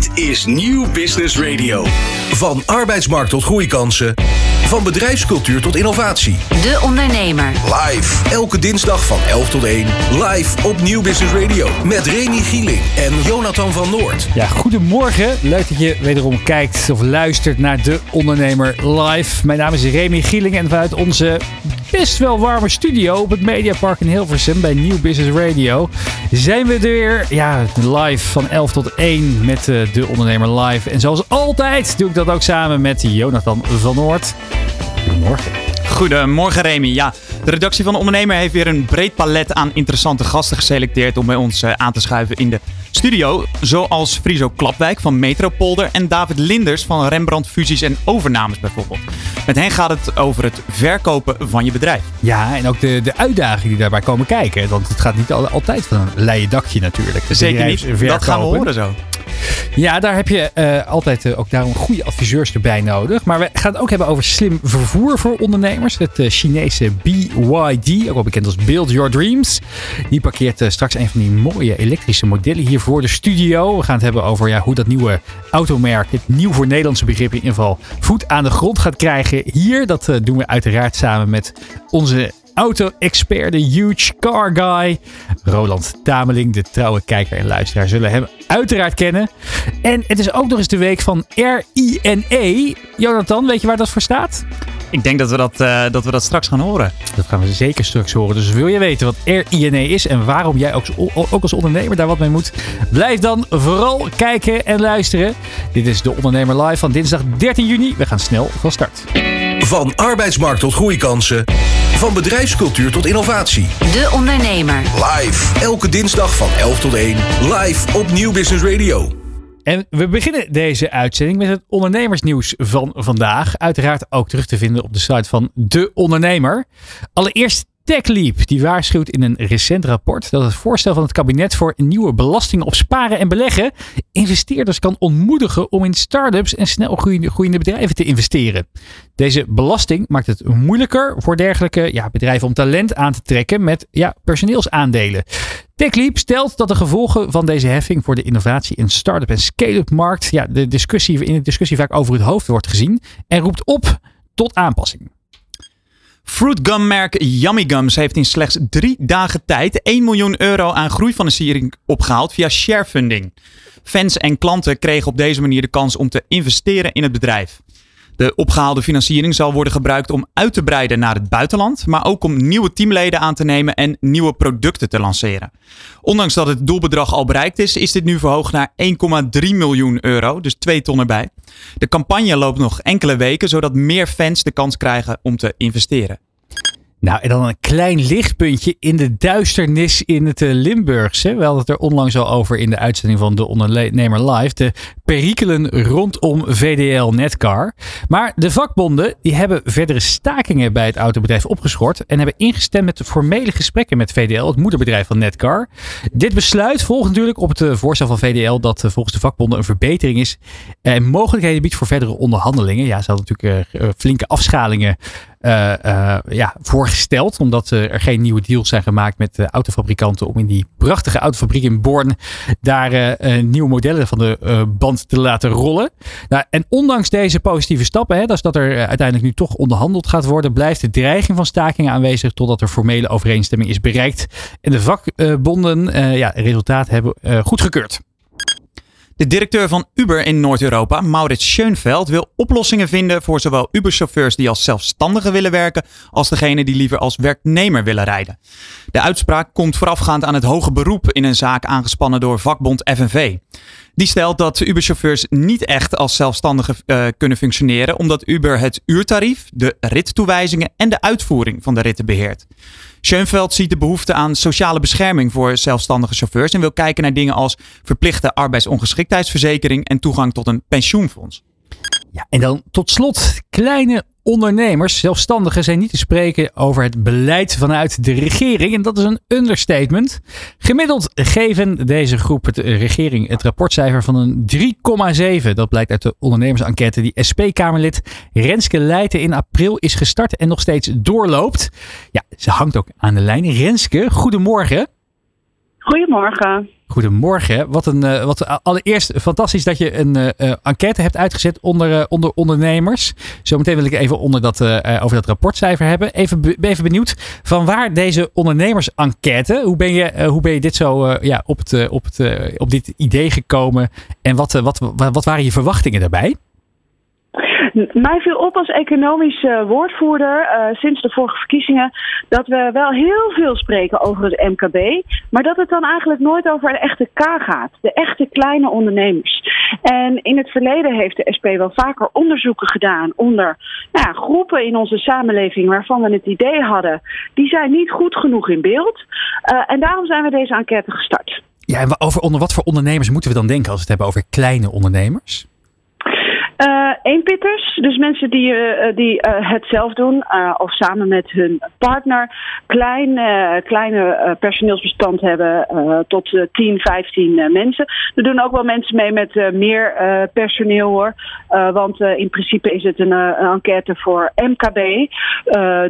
Dit is Nieuw Business Radio. Van arbeidsmarkt tot groeikansen. Van bedrijfscultuur tot innovatie. De Ondernemer. Live. Elke dinsdag van 11 tot 1. Live op Nieuw Business Radio. Met Remy Gieling en Jonathan van Noord. Ja, goedemorgen. Leuk dat je wederom kijkt of luistert naar De Ondernemer Live. Mijn naam is Remy Gieling en vanuit onze best wel warme studio op het Mediapark in Hilversum bij Nieuw Business Radio zijn we er weer. Ja, live van 11 tot 1 met uh, De Ondernemer Live. En zoals altijd doe ik dat ook samen met Jonathan van Noord. Goedemorgen. Goedemorgen Remy. Ja, de redactie van de Ondernemer heeft weer een breed palet aan interessante gasten geselecteerd om bij ons uh, aan te schuiven in de studio. Zoals Friso Klapwijk van Metropolder en David Linders van Rembrandt Fusies en Overnames bijvoorbeeld. Met hen gaat het over het verkopen van je bedrijf. Ja, en ook de, de uitdagingen die daarbij komen kijken. Want het gaat niet altijd van een leien dakje natuurlijk. Zeker niet. Dat gaan we horen zo. Ja, daar heb je uh, altijd uh, ook daarom goede adviseurs erbij nodig. Maar we gaan het ook hebben over slim vervoer voor ondernemers. Het uh, Chinese BYD, ook wel bekend als Build Your Dreams. Die parkeert straks een van die mooie elektrische modellen hier voor de studio. We gaan het hebben over ja, hoe dat nieuwe automerk, het nieuw voor Nederlandse begrip in geval, voet aan de grond gaat krijgen hier. Dat doen we uiteraard samen met onze auto-expert, de huge car guy. Roland Tameling, de trouwe kijker en luisteraar, zullen hem uiteraard kennen. En het is ook nog eens de week van R-I-N-E. Jonathan, weet je waar dat voor staat? Ik denk dat we dat, uh, dat we dat straks gaan horen. Dat gaan we zeker straks horen. Dus wil je weten wat R-I-N-E is en waarom jij ook, ook als ondernemer daar wat mee moet, blijf dan vooral kijken en luisteren. Dit is de Ondernemer Live van dinsdag 13 juni. We gaan snel van start. Van arbeidsmarkt tot groeikansen. Van bedrijfscultuur tot innovatie. De Ondernemer. Live. Elke dinsdag van 11 tot 1. Live op Nieuw Business Radio. En we beginnen deze uitzending met het ondernemersnieuws van vandaag. Uiteraard ook terug te vinden op de site van De Ondernemer. Allereerst TechLeap die waarschuwt in een recent rapport dat het voorstel van het kabinet voor een nieuwe belasting op sparen en beleggen investeerders kan ontmoedigen om in start-ups en snel groeiende bedrijven te investeren. Deze belasting maakt het moeilijker voor dergelijke ja, bedrijven om talent aan te trekken met ja, personeelsaandelen. TechLeap stelt dat de gevolgen van deze heffing voor de innovatie in start-up en scale-up markt ja, de discussie, in de discussie vaak over het hoofd wordt gezien en roept op tot aanpassing. Fruitgummerk Yummy Gums heeft in slechts drie dagen tijd 1 miljoen euro aan groeifinanciering opgehaald via sharefunding. Fans en klanten kregen op deze manier de kans om te investeren in het bedrijf. De opgehaalde financiering zal worden gebruikt om uit te breiden naar het buitenland, maar ook om nieuwe teamleden aan te nemen en nieuwe producten te lanceren. Ondanks dat het doelbedrag al bereikt is, is dit nu verhoogd naar 1,3 miljoen euro, dus twee ton erbij. De campagne loopt nog enkele weken, zodat meer fans de kans krijgen om te investeren. Nou, en dan een klein lichtpuntje in de duisternis in het uh, Limburgse. We hadden het er onlangs al over in de uitzending van de Ondernemer Live. De perikelen rondom VDL Netcar. Maar de vakbonden die hebben verdere stakingen bij het autobedrijf opgeschort. En hebben ingestemd met de formele gesprekken met VDL, het moederbedrijf van Netcar. Dit besluit volgt natuurlijk op het uh, voorstel van VDL dat uh, volgens de vakbonden een verbetering is. En mogelijkheden biedt voor verdere onderhandelingen. Ja, ze hadden natuurlijk flinke afschalingen uh, uh, ja, voorgesteld. Omdat er geen nieuwe deals zijn gemaakt met de autofabrikanten. Om in die prachtige autofabriek in Born daar nieuwe modellen van de band te laten rollen. Nou, en ondanks deze positieve stappen, hè, dus dat er uiteindelijk nu toch onderhandeld gaat worden, blijft de dreiging van stakingen aanwezig totdat er formele overeenstemming is bereikt. En de vakbonden ja, resultaat hebben goedgekeurd. De directeur van Uber in Noord-Europa, Maurits Schoenveld, wil oplossingen vinden voor zowel Uber-chauffeurs die als zelfstandigen willen werken, als degene die liever als werknemer willen rijden. De uitspraak komt voorafgaand aan het hoge beroep in een zaak aangespannen door vakbond FNV. Die stelt dat Uber-chauffeurs niet echt als zelfstandigen uh, kunnen functioneren, omdat Uber het uurtarief, de rittoewijzingen en de uitvoering van de ritten beheert. Schoenveld ziet de behoefte aan sociale bescherming voor zelfstandige chauffeurs en wil kijken naar dingen als verplichte arbeidsongeschiktheidsverzekering en toegang tot een pensioenfonds. Ja, en dan tot slot kleine ondernemers, zelfstandigen, zijn niet te spreken over het beleid vanuit de regering. En dat is een understatement. Gemiddeld geven deze groep de regering het rapportcijfer van een 3,7. Dat blijkt uit de ondernemersenquête die SP-Kamerlid Renske Leijten in april is gestart en nog steeds doorloopt. Ja, ze hangt ook aan de lijn. Renske, goedemorgen. Goedemorgen. Goedemorgen. Wat een, uh, wat, allereerst fantastisch dat je een uh, enquête hebt uitgezet onder, onder ondernemers. Zometeen wil ik even onder dat, over dat rapportcijfer hebben. Even, even benieuwd van waar deze ondernemers-enquête. Hoe ben je, hoe ben je dit zo ja, op, het, op, het, op dit idee gekomen? En wat, wat, wat waren je verwachtingen daarbij? Mij viel op als economisch woordvoerder uh, sinds de vorige verkiezingen dat we wel heel veel spreken over het MKB, maar dat het dan eigenlijk nooit over de echte K gaat, de echte kleine ondernemers. En in het verleden heeft de SP wel vaker onderzoeken gedaan onder nou ja, groepen in onze samenleving waarvan we het idee hadden, die zijn niet goed genoeg in beeld. Uh, en daarom zijn we deze enquête gestart. Ja, en over onder wat voor ondernemers moeten we dan denken als we het hebben over kleine ondernemers? Uh, eenpitters, dus mensen die, uh, die uh, het zelf doen of samen met hun partner. Klein, kleine personeelsbestand hebben tot 10, 15 mensen. Er doen ook wel mensen mee met meer personeel hoor. want in principe is het een, een enquête voor MKB.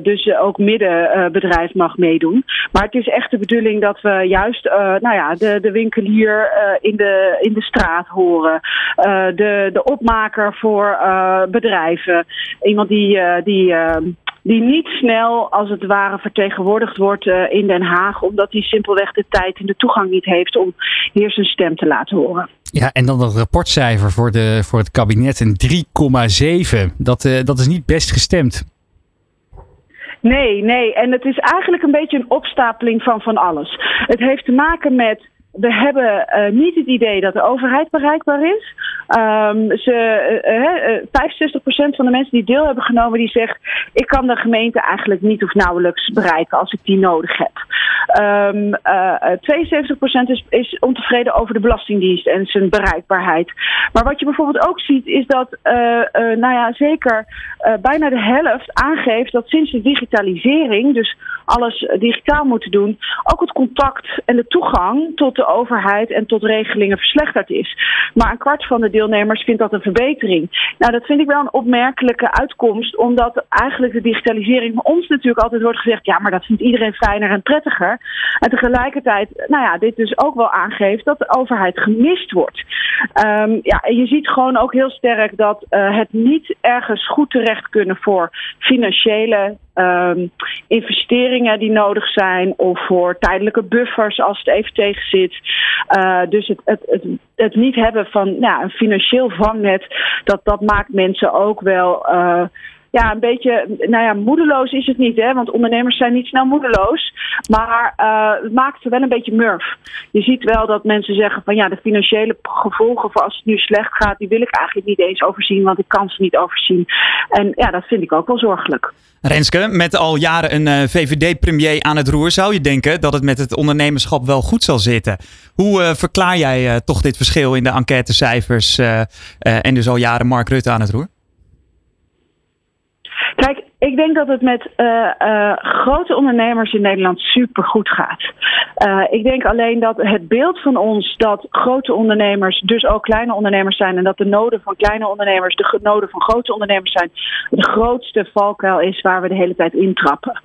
dus ook middenbedrijf mag meedoen. Maar het is echt de bedoeling dat we juist nou ja, de, de winkelier in, de, in de straat horen. de, de opmaker voor uh, bedrijven. Iemand die, uh, die, uh, die niet snel, als het ware, vertegenwoordigd wordt in Den Haag, omdat hij simpelweg de tijd en de toegang niet heeft om hier zijn stem te laten horen. Ja, en dan dat rapportcijfer voor, de, voor het kabinet, een 3,7. Dat, dat is niet best gestemd. Nee, nee. En het is eigenlijk een beetje een opstapeling van van alles. Het heeft te maken met we hebben uh, niet het idee dat de overheid bereikbaar is. Um, ze, uh, uh, 65% van de mensen die deel hebben genomen, die zegt: Ik kan de gemeente eigenlijk niet of nauwelijks bereiken als ik die nodig heb. Um, uh, 72% is, is ontevreden over de Belastingdienst en zijn bereikbaarheid. Maar wat je bijvoorbeeld ook ziet, is dat, nou ja, zeker bijna de helft aangeeft dat sinds de digitalisering, dus alles digitaal moeten doen, ook het contact en de toegang tot de overheid en tot regelingen verslechterd is. Maar een kwart van de vindt dat een verbetering. Nou, dat vind ik wel een opmerkelijke uitkomst, omdat eigenlijk de digitalisering voor ons natuurlijk altijd wordt gezegd: ja, maar dat vindt iedereen fijner en prettiger. En tegelijkertijd, nou ja, dit dus ook wel aangeeft dat de overheid gemist wordt. Um, ja, en je ziet gewoon ook heel sterk dat uh, het niet ergens goed terecht kunnen voor financiële um, investeringen die nodig zijn of voor tijdelijke buffers als het even tegen zit. Uh, dus het, het, het, niet hebben van ja, een financieel vangnet, dat, dat maakt mensen ook wel. Uh, ja, een beetje, nou ja, moedeloos is het niet, hè? Want ondernemers zijn niet snel moedeloos. Maar uh, het maakt ze wel een beetje murf. Je ziet wel dat mensen zeggen van ja, de financiële gevolgen voor als het nu slecht gaat, die wil ik eigenlijk niet eens overzien, want ik kan ze niet overzien. En ja, dat vind ik ook wel zorgelijk. Renske, met al jaren een uh, VVD-premier aan het roer, zou je denken dat het met het ondernemerschap wel goed zal zitten. Hoe uh, verklaar jij toch dit verschil in de enquêtecijfers en dus al jaren Mark Rutte aan het roer? Kijk, ik denk dat het met uh, uh, grote ondernemers in Nederland super goed gaat. Uh, ik denk alleen dat het beeld van ons dat grote ondernemers dus ook kleine ondernemers zijn en dat de noden van kleine ondernemers de noden van grote ondernemers zijn, de grootste valkuil is waar we de hele tijd intrappen.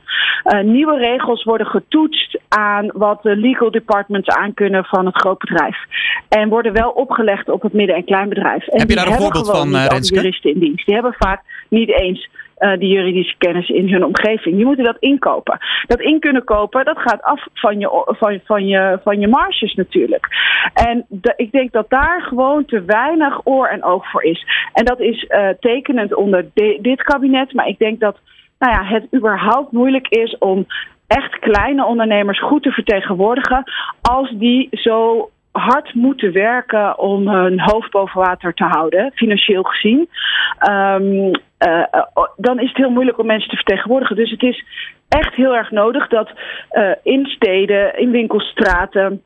nieuwe regels worden getoetst aan wat de legal departments aankunnen van het grootbedrijf. En worden wel opgelegd op het midden- en kleinbedrijf. En Heb je daar een voorbeeld van, Renske? juristen in dienst. Die hebben vaak niet eens uh, die juridische kennis in hun omgeving. Die moeten dat inkopen. Dat in kunnen kopen, dat gaat af van je, van, van je, van je marges natuurlijk. En ik denk dat daar gewoon te weinig oor en oog voor is. En dat is uh, tekenend onder de, dit kabinet. Maar ik denk dat nou ja, het überhaupt moeilijk is om echt kleine ondernemers goed te vertegenwoordigen als die zo hard moeten werken om hun hoofd boven water te houden, financieel gezien. Um, uh, dan is het heel moeilijk om mensen te vertegenwoordigen. Dus het is echt heel erg nodig dat uh, in steden, in winkelstraten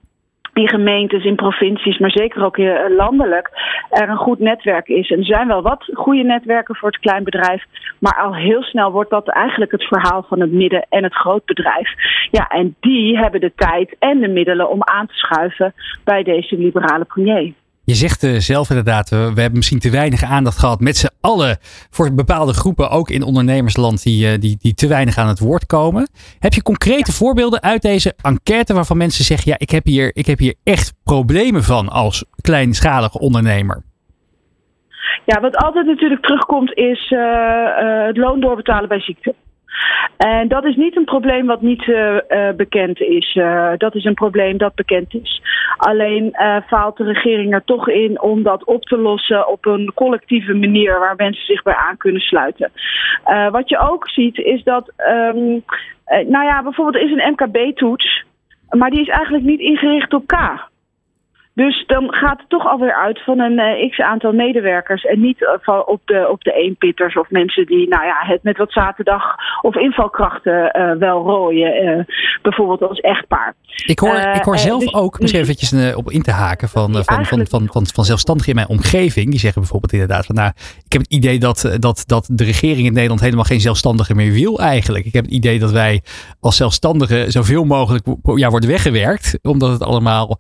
in gemeentes, in provincies, maar zeker ook landelijk, er een goed netwerk is. En er zijn wel wat goede netwerken voor het kleinbedrijf, maar al heel snel wordt dat eigenlijk het verhaal van het midden- en het grootbedrijf. Ja, en die hebben de tijd en de middelen om aan te schuiven bij deze liberale premier. Je zegt uh, zelf inderdaad, we, we, hebben misschien te weinig aandacht gehad met z'n allen voor bepaalde groepen, ook in ondernemersland, die, uh, die, die te weinig aan het woord komen. Heb je concrete voorbeelden uit deze enquête waarvan mensen zeggen, ja, ik heb hier, ik heb hier echt problemen van als kleinschalige ondernemer? Ja, wat altijd natuurlijk terugkomt is uh, het loon doorbetalen bij ziekte. En dat is niet een probleem wat niet uh, bekend is. Uh, dat is een probleem dat bekend is. Alleen faalt de regering er toch in om dat op te lossen op een collectieve manier waar mensen zich bij aan kunnen sluiten. wat je ook ziet is dat, um, nou ja, bijvoorbeeld is een MKB-toets, maar die is eigenlijk niet ingericht op K. Dus dan gaat het toch alweer uit van een uh, x aantal medewerkers en niet uh, van op de, op de eenpitters of mensen die nou ja, het met wat zaterdag of invalkrachten uh, wel rooien, bijvoorbeeld als echtpaar. Ik hoor, ik hoor zelf dus, ook, misschien dus, eventjes op in te haken, van, van, van, van, van, van zelfstandigen in mijn omgeving. Die zeggen bijvoorbeeld inderdaad van nou, ik heb het idee dat, dat, dat de regering in Nederland helemaal geen zelfstandigen meer wil eigenlijk. Ik heb het idee dat wij als zelfstandigen zoveel mogelijk ja, worden weggewerkt, omdat het allemaal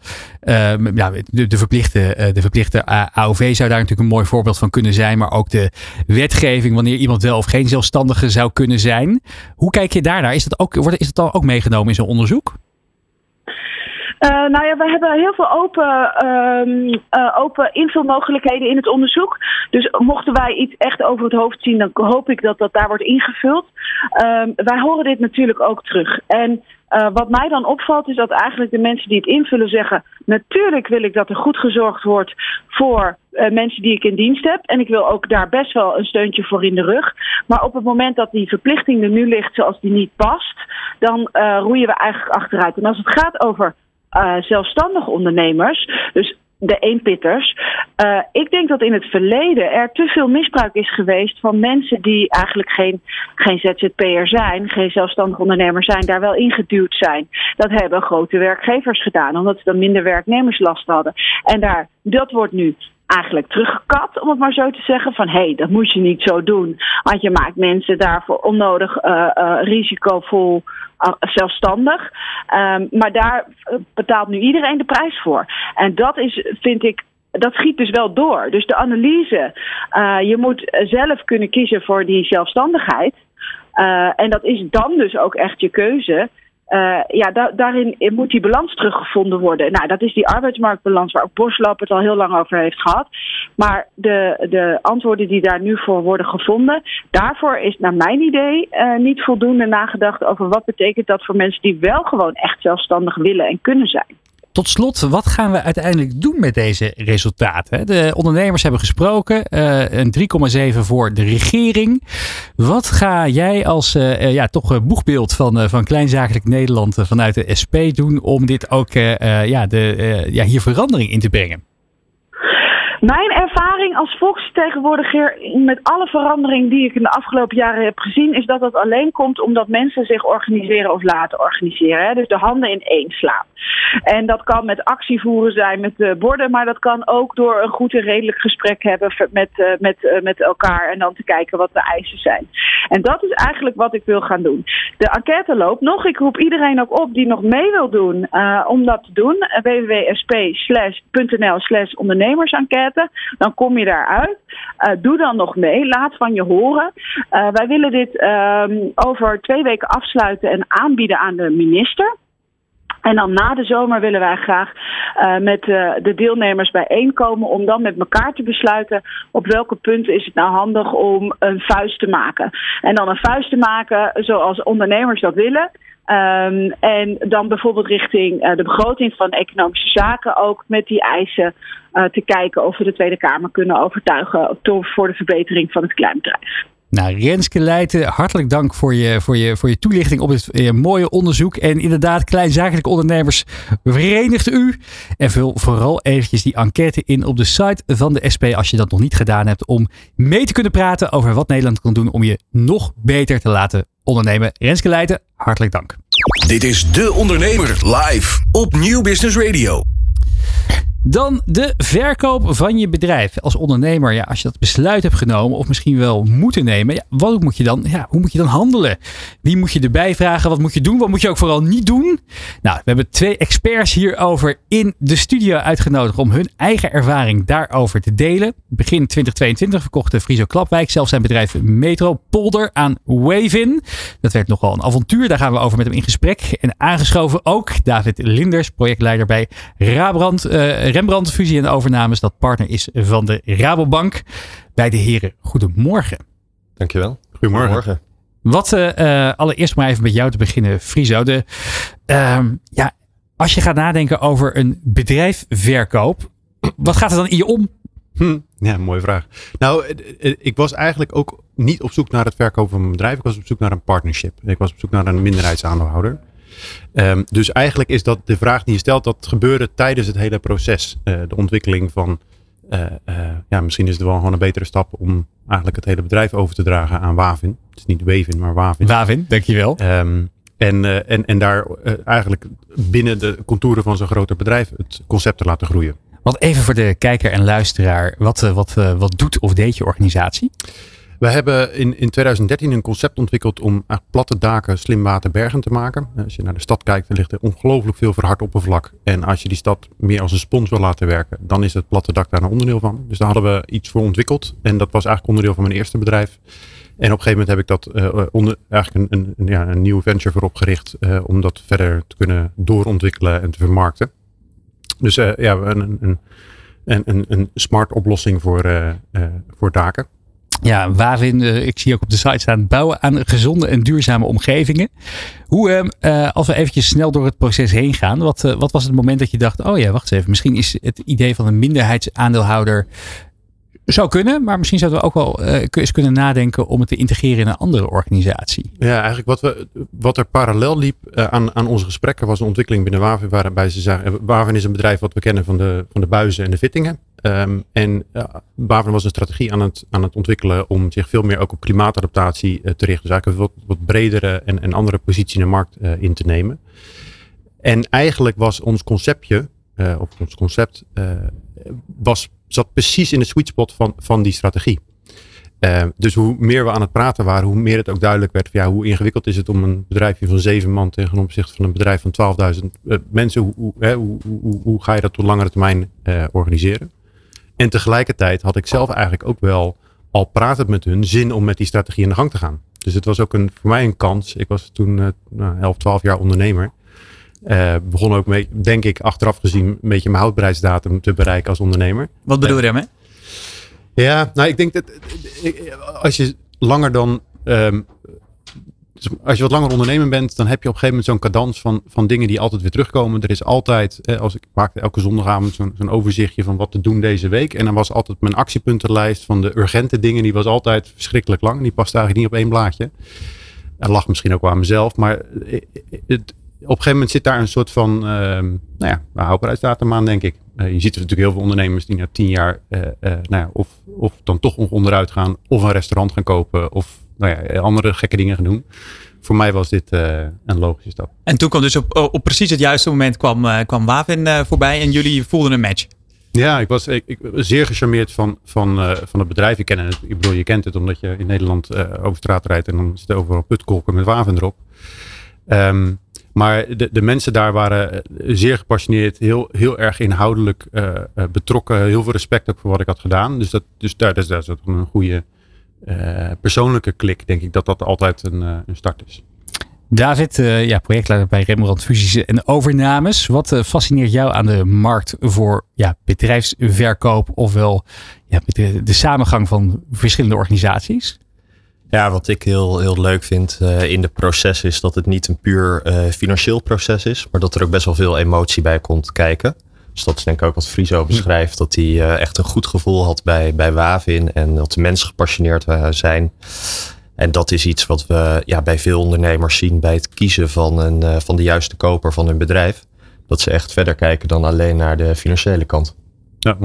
ja, de, verplichte, eh, de verplichte AOV zou daar natuurlijk een mooi voorbeeld van kunnen zijn. Maar ook de wetgeving, wanneer iemand wel of geen zelfstandige zou kunnen zijn. Hoe kijk je daarnaar? Is dat ook, wordt, is dat dan ook meegenomen in zo'n onderzoek? Uh, nou ja, we hebben heel veel open, uh, open invulmogelijkheden in het onderzoek. Dus mochten wij iets echt over het hoofd zien, dan hoop ik dat dat daar wordt ingevuld. Ehm, wij horen dit natuurlijk ook terug. En uh, wat mij dan opvalt is dat eigenlijk de mensen die het invullen zeggen: natuurlijk wil ik dat er goed gezorgd wordt voor uh, mensen die ik in dienst heb. En ik wil ook daar best wel een steuntje voor in de rug. Maar op het moment dat die verplichting er nu ligt zoals die niet past, dan uh, roeien we eigenlijk achteruit. En als het gaat over zelfstandige ondernemers, dus de eenpitters. Uh, ik denk dat in het verleden er te veel misbruik is geweest van mensen die eigenlijk geen, geen ZZP'er zijn, geen zelfstandig ondernemer zijn, daar wel ingeduwd zijn. Dat hebben grote werkgevers gedaan, omdat ze dan minder werknemerslast hadden. En daar, dat wordt nu eigenlijk teruggekapt, om het maar zo te zeggen. Van hé, hey, dat moet je niet zo doen. Want je maakt mensen daarvoor onnodig uh, uh, risicovol uh, zelfstandig. Um, maar daar betaalt nu iedereen de prijs voor. En dat is, vind ik, dat schiet dus wel door. Dus de analyse, je moet zelf kunnen kiezen voor die zelfstandigheid. En dat is dan dus ook echt je keuze. Uh, ja, da daarin moet die balans teruggevonden worden. Nou, dat is die arbeidsmarktbalans waar ook Bosloop het al heel lang over heeft gehad. Maar de, de antwoorden die daar nu voor worden gevonden, daarvoor is naar mijn idee uh, niet voldoende nagedacht over wat betekent dat voor mensen die wel gewoon echt zelfstandig willen en kunnen zijn. Tot slot, wat gaan we uiteindelijk doen met deze resultaten? De ondernemers hebben gesproken, uh, een 3,7 voor de regering. Wat ga jij als uh, ja, toch boegbeeld van, van Kleinzakelijk Nederland vanuit de SP doen om dit ook ja, de, ja, hier verandering in te brengen? Mijn als volksvertegenwoordiger met alle verandering die ik in de afgelopen jaren heb gezien, is dat dat alleen komt omdat mensen zich organiseren of laten organiseren. Hè? Dus de handen in één slaan. En dat kan met actievoeren zijn, met uh, borden, maar dat kan ook door een goed en redelijk gesprek hebben met, uh, met, uh, met elkaar en dan te kijken wat de eisen zijn. En dat is eigenlijk wat ik wil gaan doen. De enquête loopt nog. Ik roep iedereen ook op die nog mee wil doen om dat te doen. www.sp.nl slash ondernemersenquête. Dan kom je daaruit. doe dan nog mee. Laat van je horen. wij willen dit um, over twee weken afsluiten en aanbieden aan de minister. En dan na de zomer willen wij graag uh, met de deelnemers bijeenkomen om dan met elkaar te besluiten op welke punten is het nou handig om een vuist te maken. En dan een vuist te maken zoals ondernemers dat willen. Um, en dan bijvoorbeeld richting uh, de begroting van economische zaken ook met die eisen te kijken of we de Tweede Kamer kunnen overtuigen voor de verbetering van het kleinbedrijf. Nou, Renske Leijten, hartelijk dank voor je, voor je, voor je toelichting op dit eh, mooie onderzoek. En inderdaad, kleinzakelijke ondernemers, verenigt u. En vul vooral eventjes die enquête in op de site van de SP als je dat nog niet gedaan hebt. Om mee te kunnen praten over wat Nederland kan doen om je nog beter te laten ondernemen. Renske Leijten, hartelijk dank. Dit is De Ondernemer live op Nieuw Business Radio. Dan de verkoop van je bedrijf. Als ondernemer, ja, als je dat besluit hebt genomen of misschien wel moeten nemen, ja, wat moet je dan, ja, hoe moet je dan handelen? Wie moet je erbij vragen? Wat moet je doen? Wat moet je ook vooral niet doen? Nou, we hebben twee experts hierover in de studio uitgenodigd om hun eigen ervaring daarover te delen. Begin 2022 verkocht Friso Klapwijk zelf zijn bedrijf Metro Polder aan Wavin. Dat werd nogal een avontuur. Daar gaan we over met hem in gesprek. En aangeschoven ook David Linders, projectleider bij Rabrand. Uh, Rembrandt Fusie en Overnames, dat partner is van de Rabobank. Bij de heren, goedemorgen. Dankjewel. Goedemorgen. Goedemorgen. Wat uh, allereerst maar even met jou te beginnen, Friso. De, uh, ja, als je gaat nadenken over een bedrijfverkoop, wat gaat er dan in je om? Hm, ja, mooie vraag. Nou, ik was eigenlijk ook niet op zoek naar het verkopen van mijn bedrijf. Ik was op zoek naar een partnership. Ik was op zoek naar een minderheidsaandeelhouder. Um, dus eigenlijk is dat de vraag die je stelt, dat gebeurde tijdens het hele proces. Uh, de ontwikkeling van, uh, uh, ja, misschien is het wel gewoon een betere stap om eigenlijk het hele bedrijf over te dragen aan Wavin. Het is niet Wavin, maar Wavin. Wavin, dankjewel. Um, en, en, en daar eigenlijk binnen de contouren van zo'n groter bedrijf het concept te laten groeien. Want even voor de kijker en luisteraar, wat, wat, wat doet of deed je organisatie? We hebben in, in 2013 een concept ontwikkeld om platte daken slim waterbergen te maken. Als je naar de stad kijkt, dan ligt er ongelooflijk veel verhard oppervlak. En als je die stad meer als een spons wil laten werken, dan is het platte dak daar een onderdeel van. Dus daar hadden we iets voor ontwikkeld. En dat was eigenlijk onderdeel van mijn eerste bedrijf. En op een gegeven moment heb ik dat uh, onder, eigenlijk een, een, ja, een nieuwe venture voor opgericht. Om dat verder te kunnen doorontwikkelen en te vermarkten. Dus ja, een, een, een, een smart oplossing voor, voor daken. Ja, waarin, uh, ik zie ook op de site staan, bouwen aan gezonde en duurzame omgevingen. Hoe, uh, als we eventjes snel door het proces heen gaan, wat, uh, wat was het moment dat je dacht, oh ja, wacht even, misschien is het idee van een minderheidsaandeelhouder zou kunnen, maar misschien zouden we ook wel eens kunnen nadenken om het te integreren in een andere organisatie. Ja, eigenlijk wat, we, wat er parallel liep aan, aan onze gesprekken was een ontwikkeling binnen Wavin, waarbij ze zagen, Wavin is een bedrijf wat we kennen van de, van de buizen en de fittingen. Um, en uh, was een strategie aan het, aan het ontwikkelen om zich veel meer ook op klimaatadaptatie te richten. Dus eigenlijk wat, bredere en, en andere positie in de markt in te nemen. En eigenlijk was ons conceptje, of ons concept, was zat precies in de sweet spot van, van die strategie. Uh, dus hoe meer we aan het praten waren, hoe meer het ook duidelijk werd van ja, hoe ingewikkeld is het om een bedrijfje van zeven man tegen opzichte van een bedrijf van 12.000 uh, mensen, hoe, hoe, hoe, hoe, ga je dat op langere termijn organiseren? En tegelijkertijd had ik zelf eigenlijk ook wel, al pratend met hun, zin om met die strategie in de gang te gaan. Dus het was ook een, voor mij een kans. Ik was toen nou, 11, 12 jaar ondernemer. Uh, begon ook mee, denk ik, achteraf gezien een beetje mijn houdbaarheidsdatum te bereiken als ondernemer. Wat bedoel je daarmee? Ja, nou ik denk dat als je langer dan, um, als je wat langer ondernemer bent, dan heb je op een gegeven moment zo'n cadans van, van dingen die altijd weer terugkomen. Er is altijd, eh, als ik maakte elke zondagavond zo'n overzichtje van wat te doen deze week. En dan was altijd mijn actiepuntenlijst van de urgente dingen, die was altijd verschrikkelijk lang. Die past eigenlijk niet op één blaadje. En lag misschien ook wel aan mezelf, maar het, op een gegeven moment zit daar een soort van uh, nou ja, houdbaarheidsdatum aan, denk ik. Je ziet er natuurlijk heel veel ondernemers die na tien jaar nou ja, of, of dan toch onderuit gaan, of een restaurant gaan kopen, of nou ja, andere gekke dingen gaan doen. Voor mij was dit een logische stap. En toen kwam dus op, op precies het juiste moment kwam, kwam Wavin voorbij en jullie voelden een match. Ja, ik was, ik, ik zeer gecharmeerd van, van, van het bedrijf. Ik ken het, ik bedoel, je kent het omdat je in Nederland over straat rijdt en dan zit overal putkolken met Wavin erop. Um, maar de, de mensen daar waren eh, zeer gepassioneerd, heel, heel erg inhoudelijk uh, betrokken. Heel veel respect ook voor wat ik had gedaan. Dus, dat, dus daar, is, dat een goede uh, persoonlijke klik, denk ik dat dat altijd een, uh, een start is. David, uh, ja, projectleider bij Rembrandt Fusies en Overnames. Wat uh, fascineert jou aan de markt voor ja, bedrijfsverkoop, ofwel ja, de, de samengang van verschillende organisaties? Ja, wat ik heel, heel leuk vind uh, in de proces is dat het niet een puur uh, financieel proces is, maar dat er ook best wel veel emotie bij komt kijken. Dus dat is denk ik ook wat Friso beschrijft, dat hij uh, echt een goed gevoel had bij, bij Wavin en dat de mensen gepassioneerd zijn. En dat is iets wat we ja, bij veel ondernemers zien bij het kiezen van, een, van de juiste koper van hun bedrijf. Dat ze echt verder kijken dan alleen naar de financiële kant. Ja, 100%.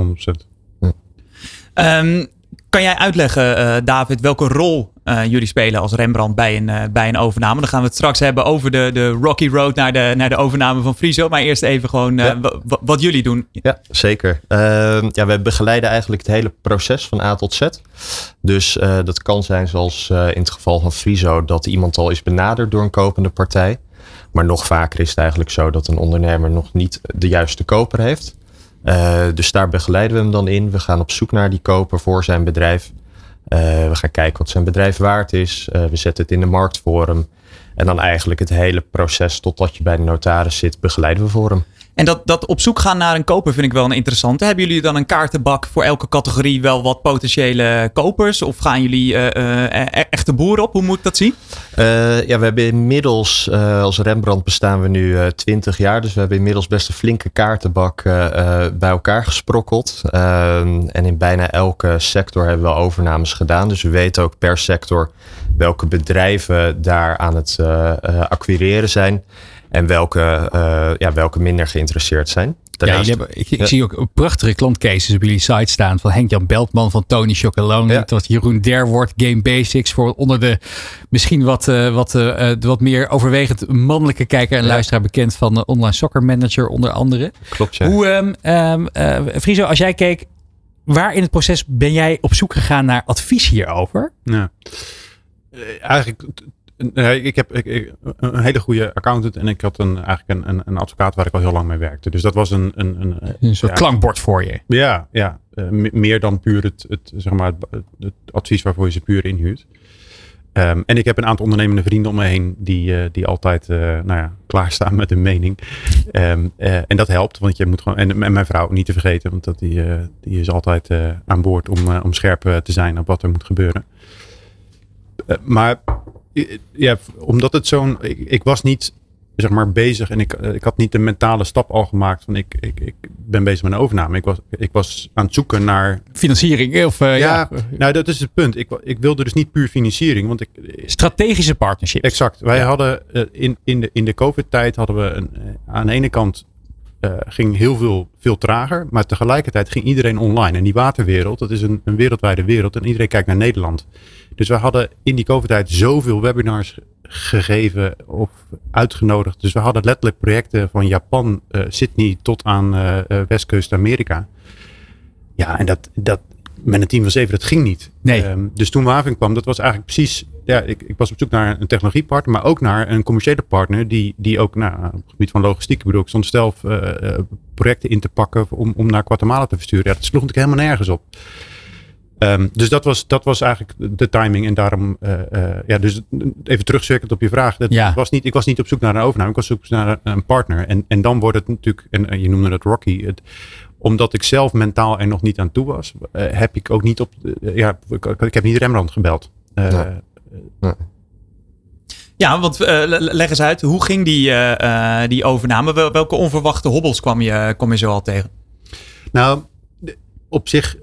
Um, kan jij uitleggen, uh, David, welke rol eh, jullie spelen als Rembrandt bij een, eh, bij een overname. Dan gaan we het straks hebben over de, de Rocky Road naar de, naar de overname van Friso. Maar eerst even gewoon eh, Ja. wat jullie doen. Ja, zeker. Ehm, ja, we begeleiden eigenlijk het hele proces van A tot Z. Dus dat kan zijn zoals in het geval van Friso dat iemand al is benaderd door een kopende partij. Maar nog vaker is het eigenlijk zo dat een ondernemer nog niet de juiste koper heeft. Dus daar begeleiden we hem dan in. We gaan op zoek naar die koper voor zijn bedrijf. Eh, we gaan kijken wat zijn bedrijf waard is. Eh, we zetten het in de markt voor hem. En dan eigenlijk het hele proces totdat je bij de notaris zit, begeleiden we voor hem. En dat, dat op zoek gaan naar een koper vind ik wel een interessante. Hebben jullie dan een kaartenbak voor elke categorie wel wat potentiële kopers? Of gaan jullie eh, e- echte boeren op? Hoe moet ik dat zien? Eh, ja, we hebben inmiddels, als Rembrandt bestaan we nu eh 20 jaar. Dus we hebben inmiddels best een flinke kaartenbak bij elkaar gesprokkeld. Ehm, en in bijna elke sector hebben we overnames gedaan. Dus we weten ook per sector welke bedrijven daar aan het acquireren zijn. En welke, eh, ja, welke minder geïnteresseerd zijn. De Ja, hebben, ik, ik Ja. zie ook prachtige klantcases op jullie site staan. Van Henk-Jan Beltman van Tony Chocolonely. Ja. Tot Jeroen Derwoord, Game Basics. Voor onder de misschien wat, eh, wat, eh, eh, wat meer overwegend mannelijke kijker en Ja. luisteraar bekend van de Online Soccer Manager onder andere. Klopt, ja. Hoe, ehm ehm, eh, Friso, als jij keek, waar in het proces ben jij op zoek gegaan naar advies hierover? Ja. Eh, eigenlijk, nee, ik heb ik, ik- een hele goede accountant en ik had een, eigenlijk een, een, een advocaat waar ik al heel lang mee werkte. Dus dat was een, een, een, Een soort ja, klankbord voor je. Ja, ja eh, me- meer dan puur het, het, zeg maar het, het advies waarvoor je ze puur inhuurt. Ehm, en ik heb een aantal ondernemende vrienden om me heen die, eh, die altijd eh, nou ja, klaarstaan met hun mening. Ehm, eh, en dat helpt, want je moet gewoon. En, en mijn vrouw niet te vergeten, want dat die, eh, die is altijd eh, aan boord om, eh, om scherp eh, te zijn op wat er moet gebeuren. Eh, maar eh, ja, omdat het zo'n. Ik, ik was niet zeg maar bezig en ik, eh, ik had niet de mentale stap al gemaakt van ik, ik, ik ben bezig met een overname. Ik was, ik was aan het zoeken naar. Financiering of eh, ja, ja, nou dat is het punt. Ik, ik wilde dus niet puur financiering, want ik, strategische partnerships. Exact. Wij hadden eh, in, in de, in de COVID-tijd hadden we een, eh, aan de ene kant eh, ging heel veel, veel trager, maar tegelijkertijd ging iedereen online. En die waterwereld, dat is een, een wereldwijde wereld en iedereen kijkt naar Nederland. Dus we hadden in die COVID-tijd zoveel webinars ge- gegeven of uitgenodigd. Dus we hadden letterlijk projecten van Japan, eh, Sydney tot aan eh, eh, Westkust Amerika. Ja, en dat, dat met een team van zeven, dat ging niet. Nee. Ehm, dus toen Waving kwam, dat was eigenlijk precies. Ja, ik, ik was op zoek naar een technologiepartner, maar ook naar een commerciële partner. Die, die ook nou, op het gebied van logistiek. Ik bedoel, ik stond zelf eh, eh, projecten in te pakken om, om naar Guatemala te versturen. Ja, dat sloeg natuurlijk helemaal nergens op. Ehm, dus dat was, dat was eigenlijk de timing. En daarom, eh, ja, dus even terugcirkelend op je vraag. Dat Ja. was niet, ik was niet op zoek naar een overname, ik was op zoek naar een, partner. En, en dan wordt het natuurlijk, en je noemde het Rocky. Het, omdat ik zelf mentaal er nog niet aan toe was, eh, heb ik ook niet op. eh, ja, ik, ik heb niet Rembrandt gebeld. Eh, Nee. Ja, want le- leg eens uit, hoe ging die, die overname? Wel- Welke onverwachte hobbels kwam je, kwam je zo al tegen? Nou, op zich,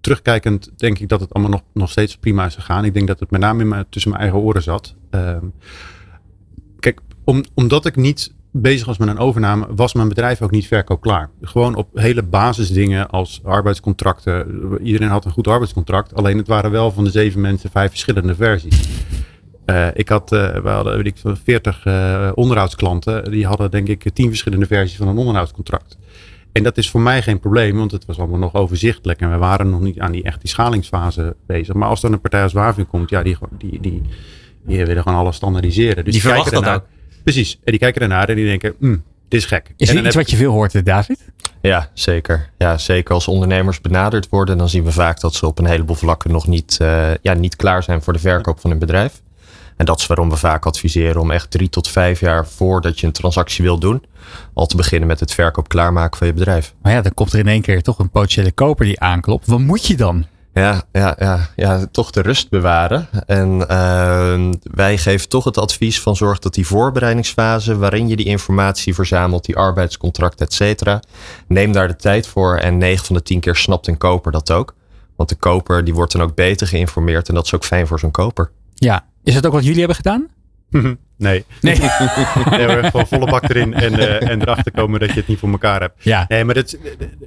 terugkijkend, denk ik dat het allemaal nog, nog steeds prima is gegaan. Ik denk dat het met name in mijn, tussen mijn eigen oren zat. Ehm, kijk, om, omdat ik niet bezig was met een overname, was mijn bedrijf ook niet verkoopklaar. Gewoon op hele basisdingen als arbeidscontracten. Iedereen had een goed arbeidscontract, alleen het waren wel van de zeven mensen vijf verschillende versies. Eh, ik had, eh, we hadden weet ik, veel, 40 eh, onderhoudsklanten. Die hadden denk ik tien verschillende versies van een onderhoudscontract. En dat is voor mij geen probleem, want het was allemaal nog overzichtelijk. En we waren nog niet aan die echt die schalingsfase bezig. Maar als dan een partij als Waving komt, ja, die, die, die, die willen gewoon alles standaardiseren. Dus Die verwachten dat ernaar. Precies. En die kijken ernaar en die denken, "Hmm, dit is gek. Is en er dan iets wat je veel hoort, David? Ja, zeker. Ja, zeker als ondernemers benaderd worden, dan zien we vaak dat ze op een heleboel vlakken nog niet, eh, ja, niet klaar zijn voor de verkoop van hun bedrijf. En dat is waarom we vaak adviseren om echt drie tot vijf jaar voordat je een transactie wil doen, al te beginnen met het verkoop klaarmaken van je bedrijf. Maar ja, dan komt er in één keer toch een potentiële koper die aanklopt. Wat moet je dan? Ja, ja, ja, ja, toch de rust bewaren. En eh, wij geven toch het advies van zorg dat die voorbereidingsfase, waarin je die informatie verzamelt, die arbeidscontract, et cetera, neem daar de tijd voor. En 9 van de 10 keer snapt een koper dat ook. Want de koper die wordt dan ook beter geïnformeerd en dat is ook fijn voor zo'n koper. Ja, is dat ook wat jullie hebben gedaan? nee. Nee. nee gewoon volle bak erin en, eh, en erachter komen dat je het niet voor elkaar hebt. Ja. Nee, maar dat,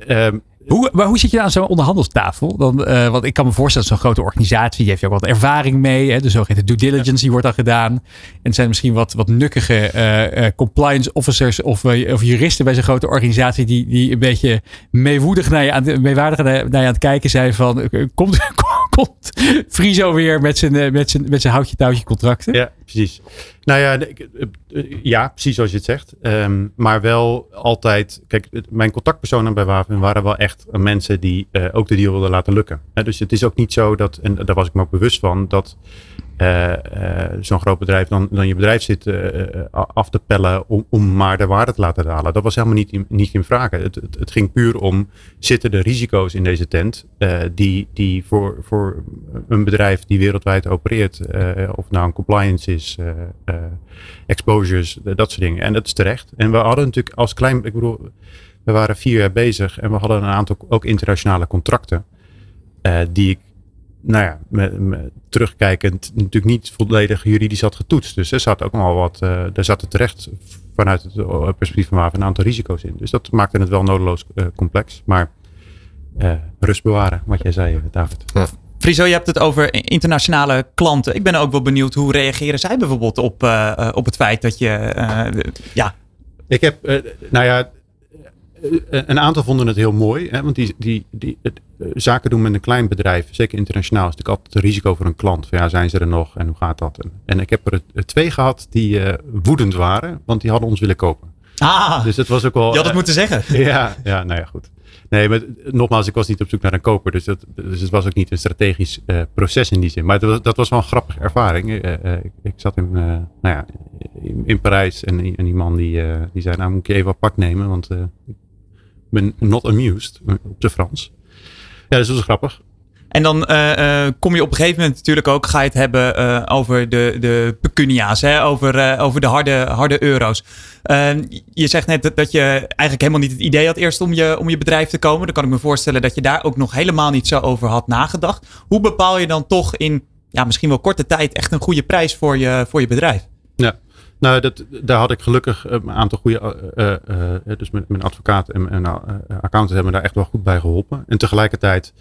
eh, ehm, Hoe, maar hoe zit je aan zo'n onderhandelstafel? Dan, eh, want ik kan me voorstellen, zo'n grote organisatie, die heeft ook wat ervaring mee. Hè? De zogeheten due diligence, die wordt dan gedaan. En het zijn misschien wat, wat nukkige compliance officers of, of juristen bij zo'n grote organisatie, die, die een beetje meewoedig naar je aan, meewaardig naar, naar je aan het kijken zijn van, komt, komt Friso weer met zijn, met zijn, met zijn houtje touwtje contracten? Ja, precies. Nou ja, eh, eh, ja, precies zoals je het zegt. Ehm, maar wel altijd, kijk, mijn contactpersonen bij Waven waren wel echt mensen die eh, ook de deal wilden laten lukken. Dus het is ook niet zo dat, en daar was ik me ook bewust van, dat zo'n groot bedrijf dan, dan je bedrijf zit af te pellen om, om maar de waarde te laten dalen. Dat was helemaal niet in, niet in vraag. Het, het, ging puur om, zitten er risico's in deze tent die, die voor, voor een bedrijf die wereldwijd opereert, of nou een compliance is, eh, eh, exposures, dat soort dingen. En dat is terecht. En we hadden natuurlijk als klein, ik bedoel, we waren vier jaar bezig en we hadden een aantal ook internationale contracten. eh, die ik, nou ja, terugkijkend natuurlijk niet volledig juridisch had getoetst. Dus er zat ook wel wat, eh er zaten terecht vanuit het perspectief van Waven een aantal risico's in. Dus dat maakte het wel nodeloos complex. Maar rust bewaren, wat jij zei, David. Friso, je hebt het over internationale klanten. Ik ben ook wel benieuwd hoe reageren zij bijvoorbeeld op, eh, eh, op het feit dat je. eh, ja, Ik heb, nou ja, een aantal vonden het heel mooi. Hè, want die, die, die, het, zaken doen met een klein bedrijf, zeker internationaal, is natuurlijk altijd een risico voor een klant. Van ja, zijn ze er nog en hoe gaat dat? En, en ik heb er twee gehad die woedend waren, want die hadden ons willen kopen. ah, Dus het was ook wel. je had het moeten zeggen. ja, ja, nou ja, goed. Nee, maar nogmaals, ik was niet op zoek naar een koper. Dus, dat, dus het was ook niet een strategisch eh, proces in die zin. Maar was, dat was wel een grappige ervaring. Eh, eh, ik, zat in, nou ja, in, Parijs en, en die man die, die zei, nou moet je even apart nemen. Want ik ben not amused, op de Frans. Ja, dus dat was grappig. En dan eh, eh, kom je op een gegeven moment natuurlijk ook, ga je het hebben eh, over de, de pecunia's, hè? Over, over de harde, harde euro's. Eh, je zegt net dat, je eigenlijk helemaal niet het idee had eerst om je, om je bedrijf te komen. Dan kan ik me voorstellen dat je daar ook nog helemaal niet zo over had nagedacht. Hoe bepaal je dan toch in ja, misschien wel korte tijd echt een goede prijs voor je, voor je bedrijf? Ja, nou, dat, daar had ik gelukkig een aantal goede, dus mijn, mijn advocaat en mijn eh, accountant hebben me daar echt wel goed bij geholpen. En tegelijkertijd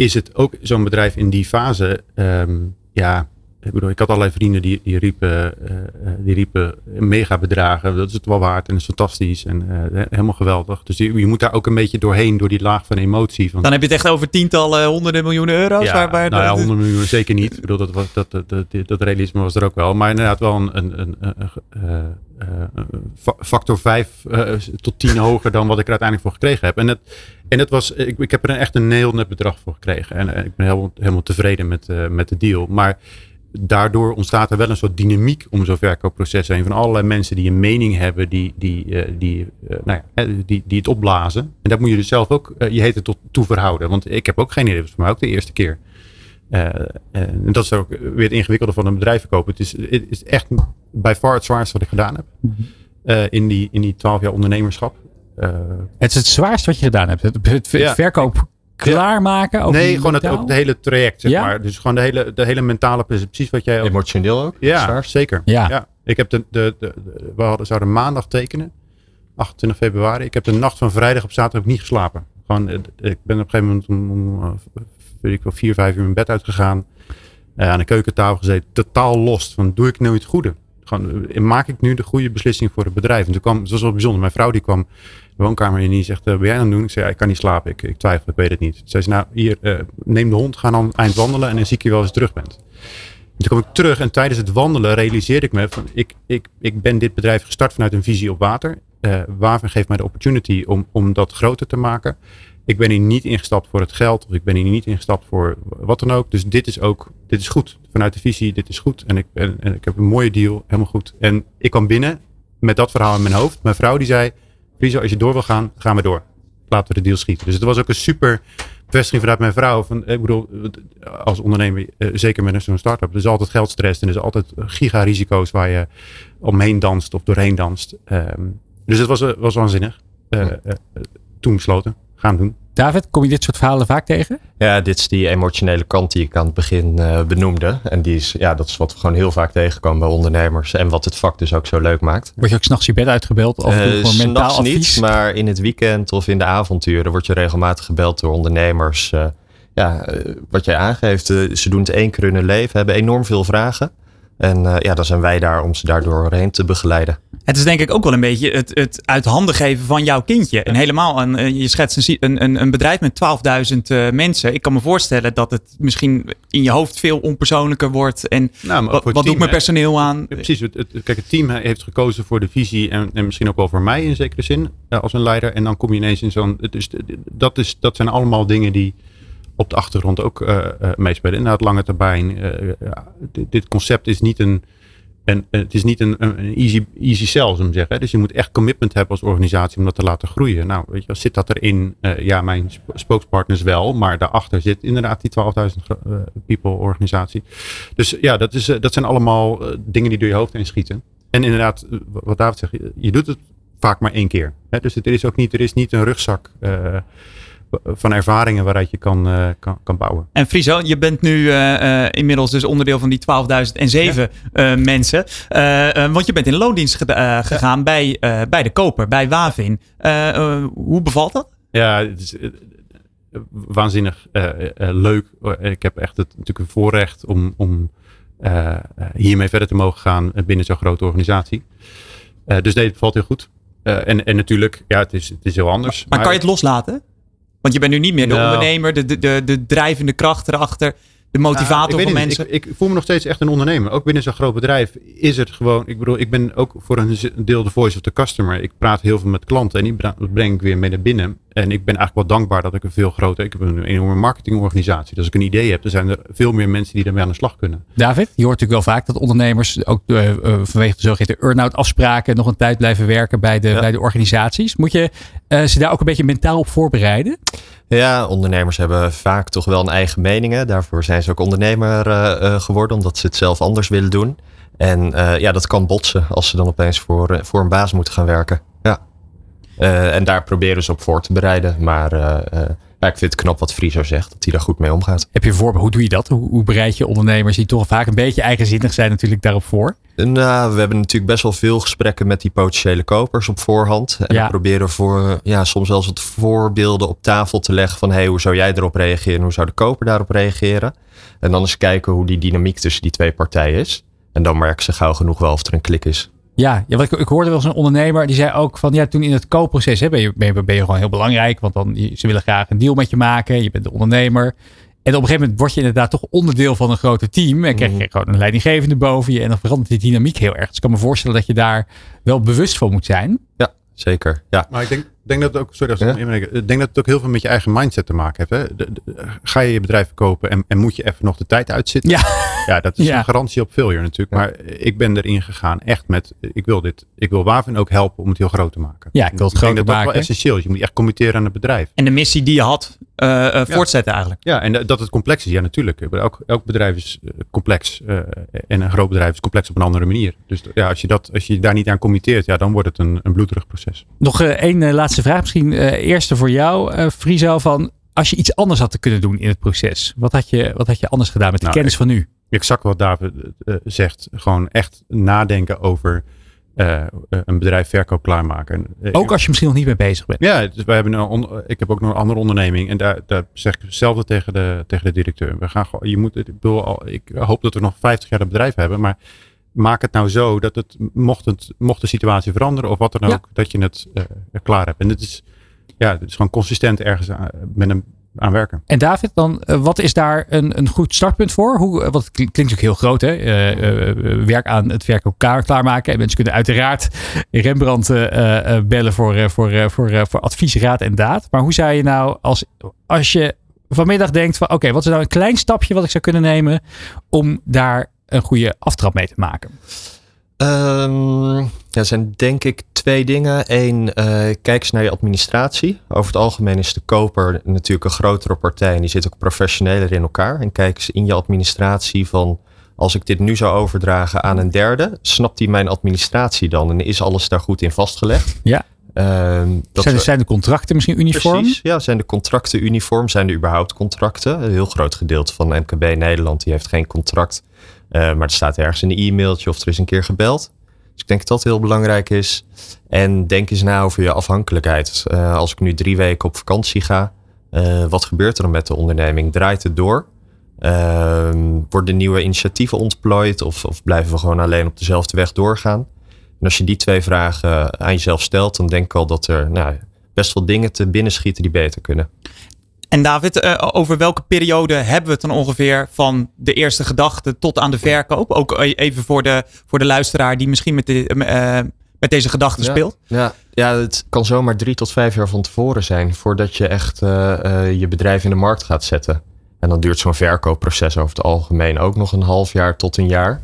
is het ook zo'n bedrijf in die fase, ehm, ja, ik bedoel, ik had allerlei vrienden die, die riepen, eh, eh, die riepen mega bedragen, dat is het wel waard en dat is fantastisch en eh, helemaal geweldig. Dus je, je moet daar ook een beetje doorheen, door die laag van emotie. Van, Dan heb je het echt over tientallen, honderden miljoenen euro's. ja, waar, waar nou ja, de- 100 miljoen zeker niet. Ik bedoel, dat, was, dat, dat, dat, dat realisme was er ook wel. Maar inderdaad wel een, een, een, een, een fa- factor 5 tot 10 hoger dan wat ik er uiteindelijk voor gekregen heb. En, het, en het was, ik, ik heb er echt een heel net bedrag voor gekregen. En ik ben heel, helemaal tevreden met, met de deal. Maar daardoor ontstaat er wel een soort dynamiek om zo'n verkoopproces heen. Van allerlei mensen die een mening hebben, die, die, eh, die, eh, nou ja, eh, die, die het opblazen. En dat moet je dus zelf ook eh, je heten tot toe verhouden. Want ik heb ook geen idee, dat was voor mij ook de eerste keer. En dat is ook weer het ingewikkelde van een bedrijf verkopen. Het is, het is echt bij far het zwaarste wat ik gedaan heb. eh, in die in die twaalf jaar ondernemerschap. Het is het zwaarste wat je gedaan hebt. Het, het Ja. verkoop klaarmaken. ook nee, gewoon het, ook het hele traject, zeg Ja? maar. Dus gewoon de hele, de hele mentale precies wat jij... ook- Emotioneel ook? Ja, Zwaar? zeker. Ja. Ik heb de, de, de, de- we hadden, zouden maandag tekenen. 28 februari. Ik heb de nacht van vrijdag op zaterdag niet geslapen. Gewoon, eh, ik ben op een gegeven moment om, om eh, weet ik wel, vier, vijf uur mijn bed uitgegaan. eh, aan de keukentafel gezeten. Totaal lost. Van, doe ik nou het goede? Gewoon, maak ik nu de goede beslissing voor het bedrijf? En toen kwam, het was wel bijzonder. Mijn vrouw die kwam woonkamer en die zegt, eh, ben jij aan het doen? Ik zei, ja, ik kan niet slapen. Ik, ik twijfel, ik weet het niet. Ze zei, nou, hier, eh, neem de hond, ga dan eind wandelen en dan zie ik je wel je terug bent. Toen kwam ik terug en tijdens het wandelen realiseerde ik me van ik, ik, ik ben dit bedrijf gestart vanuit een visie op water. Waven geeft mij de opportunity om, om dat groter te maken. Ik ben hier niet ingestapt voor het geld of ik ben hier niet ingestapt voor wat dan ook. Dus dit is ook, dit is goed. Vanuit de visie, dit is goed. En ik, en, en ik heb een mooie deal, helemaal goed. En ik kwam binnen met dat verhaal in mijn hoofd. Mijn vrouw die zei, Friso, als je door wil gaan, gaan we door. Laten we de deal schieten. Dus het was ook een super bevestiging vanuit mijn vrouw. Van, ik bedoel, als ondernemer, eh, zeker met zo'n start-up, er is altijd geldstress en er is altijd giga-risico's waar je omheen danst of doorheen danst. Ehm, dus het was, eh, was waanzinnig. Eh, eh, eh, toen besloten, gaan doen. David, kom je dit soort verhalen vaak tegen? Ja, dit is die emotionele kant die ik aan het begin uh, benoemde. En die is, ja, dat is wat we gewoon heel vaak tegenkomen bij ondernemers. En wat het vak dus ook zo leuk maakt. Word je ook s'nachts je bed uitgebeld? Of uh, voor mentaal advies? niet, maar in het weekend of in de avonturen word je regelmatig gebeld door ondernemers. Uh, ja, wat jij aangeeft, ze doen het één keer in hun leven, hebben enorm veel vragen. En uh, ja, dan zijn wij daar om ze daardoor heen te begeleiden. Het is denk ik ook wel een beetje het, het uit handen geven van jouw kindje. En helemaal, een, eh, je schetst een, een, een bedrijf met 12.000 uh, mensen. Ik kan me voorstellen dat het misschien in je hoofd veel onpersoonlijker wordt. En nou, wat, wat doet mijn personeel aan? Ja, precies, het, het, kijk, het team heeft gekozen voor de visie en, en misschien ook wel voor mij in zekere zin als een leider. En dan kom je ineens in zo'n... Dus dat, is, dat zijn allemaal dingen die op de achtergrond ook uh, uh, meespelen. Inderdaad, lange termijn. Uh, dit concept is niet een. En het is niet een, easy, easy sell, zullen we zeggen. Dus je moet echt commitment hebben als organisatie om dat te laten groeien. Nou, weet je, zit dat erin? ja, mijn spokespartners wel. Maar daarachter zit inderdaad die 12.000 people organisatie. Dus ja, dat, is, dat zijn allemaal dingen die door je hoofd heen schieten. En inderdaad, wat David zegt, je doet het vaak maar één keer. Hè? Dus het, is ook niet, er is niet een rugzak van ervaringen waaruit je kan, uh, kan, kan bouwen. En Friso, je bent nu uh, inmiddels dus onderdeel van die 12.007 ja. mensen. want je bent in loondienst gegaan ja. bij, bij de koper, bij Wavin. hoe bevalt dat? Ja, het is waanzinnig leuk. Ik heb echt het, natuurlijk een voorrecht om, om hiermee verder te mogen gaan binnen zo'n grote organisatie. dus nee, het valt heel goed. en, en natuurlijk, ja, het is, het is heel anders. Maar, maar, kan je het loslaten? Want je bent nu niet meer de nou. ondernemer, de, de, de, de drijvende kracht erachter de motivator ja, van mensen. Ik, ik, voel me nog steeds echt een ondernemer. Ook binnen zo'n groot bedrijf is het gewoon. Ik bedoel, ik ben ook voor een deel de voice of the customer. Ik praat heel veel met klanten en die breng ik weer mee naar binnen. En ik ben eigenlijk wel dankbaar dat ik een veel groter. Ik heb een enorme marketingorganisatie. Dus als ik een idee heb, dan zijn er veel meer mensen die ermee aan de slag kunnen. David, je hoort natuurlijk wel vaak dat ondernemers ook uh, vanwege de zogeheten earn-out afspraken nog een tijd blijven werken bij de, bij de organisaties. Moet je uh, ze daar ook een beetje mentaal op voorbereiden? Ja, ondernemers hebben vaak toch wel een eigen mening. Daarvoor zijn ze ook ondernemer uh, geworden, omdat ze het zelf anders willen doen. En uh, ja, dat kan botsen als ze dan opeens voor, voor een baas moeten gaan werken. Ja. en daar proberen ze op voor te bereiden. Maar ja, ik vind het knap wat Friso zegt, dat hij daar goed mee omgaat. Heb je een voorbeeld? Hoe doe je dat? Hoe, hoe bereid je ondernemers die toch vaak een beetje eigenzinnig zijn natuurlijk daarop voor? Nou, we hebben natuurlijk best wel veel gesprekken met die potentiële kopers op voorhand. En ja. we proberen voor, ja, soms wel eens wat voorbeelden op tafel te leggen van hey, hoe zou jij erop reageren? Hoe zou de koper daarop reageren? En dan eens kijken hoe die dynamiek tussen die twee partijen is. En dan merken ze gauw genoeg wel of er een klik is. Ja, ja wat ik, ik hoorde wel eens een ondernemer die zei ook van ja, toen in het koopproces hè, ben, je, ben, je, ben je gewoon heel belangrijk. Want dan, ze willen graag een deal met je maken. Je bent de ondernemer. En op een gegeven moment word je inderdaad toch onderdeel van een groter team. En krijg je mhm. gewoon een leidinggevende boven je. En dan verandert die dynamiek heel erg. Dus ik kan me voorstellen dat je daar wel bewust van moet zijn. Ja, zeker. Ja. Maar ik denk, denk dat het ook, sorry als ik, ik denk dat het ook heel veel met je eigen mindset te maken heeft. Hè? ga je je bedrijf verkopen en, en moet je even nog de tijd uitzitten? Ja, ja dat is een garantie op failure natuurlijk. Maar ik ben erin gegaan echt met, ik wil dit, ik wil Wavin ook helpen om het heel groot te maken. Ja, ik wil het groot maken. Dat is wel essentieel Je moet echt committeren aan het bedrijf. En de missie die je had, uh, voortzetten eigenlijk. Ja, en dat het complex is. Ja, natuurlijk. Elk, elk bedrijf is complex. Uh, en een groot bedrijf is complex op een andere manier. Dus ja, als je, dat, als je daar niet aan committeert, ja, dan wordt het een, een bloederig proces. Nog één laatste vraag misschien misschien uh, eerste voor jou, uh, Friso, van als je iets anders had te kunnen doen in het proces, wat had je, wat had je anders gedaan met de nou, kennis van nu? Exact wat David uh, zegt. Gewoon echt nadenken over een bedrijf verkoop klaarmaken. Ook als je misschien nog niet mee bezig bent. Ja, dus wij hebben een ik heb ook nog een andere onderneming. En daar, daar zeg ik hetzelfde tegen de, tegen de directeur. We gaan, je moet, ik, bedoel, ik hoop dat we nog 50 jaar het bedrijf hebben. Maar maak het nou zo dat het mocht, het, mocht de situatie veranderen of wat dan ook, dat je het uh, klaar hebt. En het is, ja, het is gewoon consistent ergens aan, met hem aan werken. En David, dan, uh, wat is daar een, een goed startpunt voor? Hoe, wat het klinkt natuurlijk heel groot, hè? Uh, werk aan het werk elkaar klaarmaken. En mensen kunnen uiteraard Rembrandt bellen voor, voor, voor, voor advies, raad en daad. Maar hoe zou je nou, als, als je vanmiddag denkt van oké, wat is nou een klein stapje wat ik zou kunnen nemen om daar een goede aftrap mee te maken? Um, ja, er zijn denk ik twee dingen. Eén, uh, kijk eens naar je administratie. Over het algemeen is de koper natuurlijk een grotere partij en die zit ook professioneler in elkaar. En kijk eens in je administratie van als ik dit nu zou overdragen aan een derde, snapt hij mijn administratie dan en is alles daar goed in vastgelegd? Ja. Ehm, dat Zijn, we- zijn de contracten misschien uniform? Precies, ja. Zijn de contracten uniform? Zijn er überhaupt contracten? Een heel groot gedeelte van MKB Nederland die heeft geen contract. Eh, maar er staat ergens een e-mailtje of er is een keer gebeld. Dus ik denk dat dat heel belangrijk is. En denk eens na over je afhankelijkheid. Eh, als ik nu drie weken op vakantie ga, eh, wat gebeurt er dan met de onderneming? Draait het door? Ehm, worden nieuwe initiatieven ontplooid of, of blijven we gewoon alleen op dezelfde weg doorgaan? En als je die twee vragen aan jezelf stelt, dan denk ik al dat er nou, best wel dingen te binnenschieten die beter kunnen. En David, eh, over welke periode hebben we het dan ongeveer van de eerste gedachte tot aan de verkoop? Ook eh, even voor de, voor de luisteraar die misschien met, de, eh, met deze gedachten Ja. speelt. Ja, ja, het kan zomaar drie tot vijf jaar van tevoren zijn voordat je echt je bedrijf in de markt gaat zetten. En dan duurt zo'n verkoopproces over het algemeen ook nog een half jaar tot een jaar.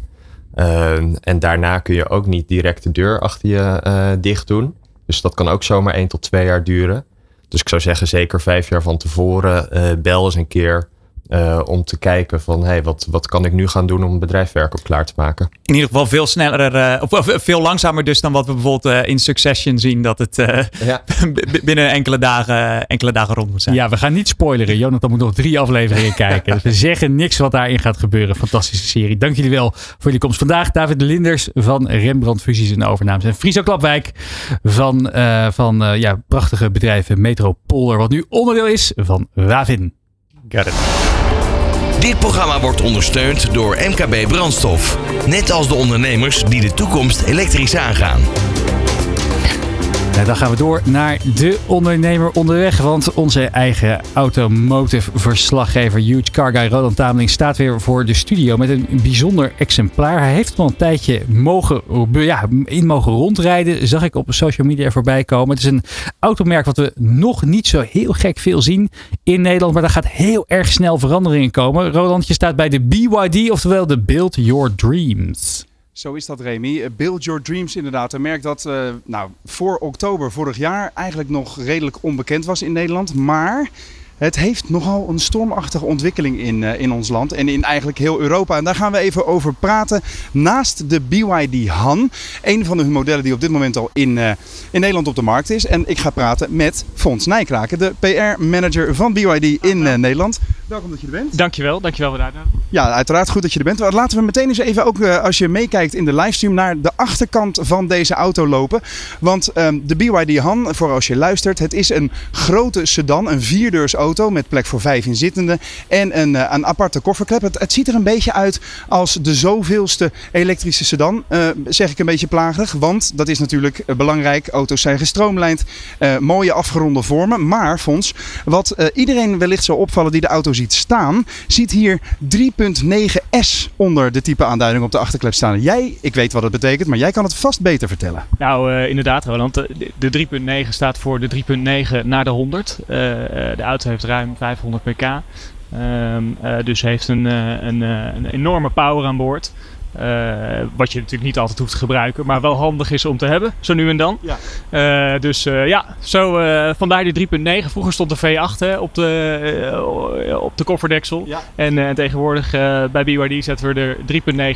En daarna kun je ook niet direct de deur achter je dicht doen. Dus dat kan ook zomaar één tot twee jaar duren. Dus ik zou zeggen, zeker vijf jaar van tevoren, eh, bel eens een keer eh, om te kijken van, hey, wat, wat kan ik nu gaan doen om een bedrijf verkoop klaar te maken? In ieder geval veel sneller, eh, of, of veel langzamer dus dan wat we bijvoorbeeld eh, in Succession zien. Dat het eh, Ja. binnen enkele dagen, enkele dagen rond moet zijn. Ja, we gaan niet spoileren. Jonathan moet nog drie afleveringen kijken. Dus we zeggen niks wat daarin gaat gebeuren. Fantastische serie. Dank jullie wel voor jullie komst vandaag. David Linders van Rembrandt Fusies en Overnames. En Friso Klapwijk van, eh, van eh, ja, prachtige bedrijven Metropolder. Wat nu onderdeel is van Ravin. Got it. Dit programma wordt ondersteund door MKB Brandstof. Net als de ondernemers die de toekomst elektrisch aangaan. Nou, dan gaan we door naar de ondernemer onderweg. Want onze eigen automotive verslaggever Huge Car Guy Roland Tameling staat weer voor de studio met een bijzonder exemplaar. Hij heeft al een tijdje mogen, ja, in mogen rondrijden. Zag ik op social media voorbij komen. Het is een automerk wat we nog niet zo heel gek veel zien in Nederland. Maar daar gaat heel erg snel verandering in komen. Roland, je staat bij de BYD, oftewel de Build Your Dreams. Zo is dat, Remy. Eh, Build Your Dreams, inderdaad. Een merk dat eh, nou, voor oktober vorig jaar eigenlijk nog redelijk onbekend was in Nederland. Maar het heeft nogal een stormachtige ontwikkeling in, eh, in ons land en in eigenlijk heel Europa. En daar gaan we even over praten. Naast de BYD Han, een van de modellen die op dit moment al in, eh, in Nederland op de markt is. En ik ga praten met Fons Nijkraken, de PR-manager van BYD in eh, Nederland. Welkom dat je er bent. Dankjewel, dankjewel voor de uitnodiging. Ja, uiteraard goed dat je er bent. Laten we meteen eens even ook, als je meekijkt in de livestream, naar de achterkant van deze auto lopen. Want ehm, de BYD Han, voor als je luistert, het is een grote sedan, een vierdeurs auto met plek voor vijf inzittenden en een, eh, een aparte kofferklep. Het, ziet er een beetje uit als de zoveelste elektrische sedan, eh, zeg ik een beetje plagerig. Want dat is natuurlijk eh, belangrijk. Auto's zijn gestroomlijnd, mooie afgeronde vormen. Maar, Fons, wat iedereen wellicht zou opvallen die de auto ziet staan, ziet hier 3.9S onder de type aanduiding op de achterklep staan. Jij, ik weet wat het betekent, maar jij kan het vast beter vertellen. Nou, inderdaad, Roland. De, de 3.9 staat voor de 3.9 naar de 100. Eh, eh, de auto heeft ruim 500 pk. Ehm, eh, dus heeft een, eh, een, eh, een enorme power aan boord. Eh, wat je natuurlijk niet altijd hoeft te gebruiken, maar wel handig is om te hebben, zo nu en dan. Ja. Eh, dus eh, ja, zo, eh, vandaar die 3.9. Vroeger stond de V8 hè, op, de, op de kofferdeksel. Ja. En tegenwoordig eh, bij BYD zetten we er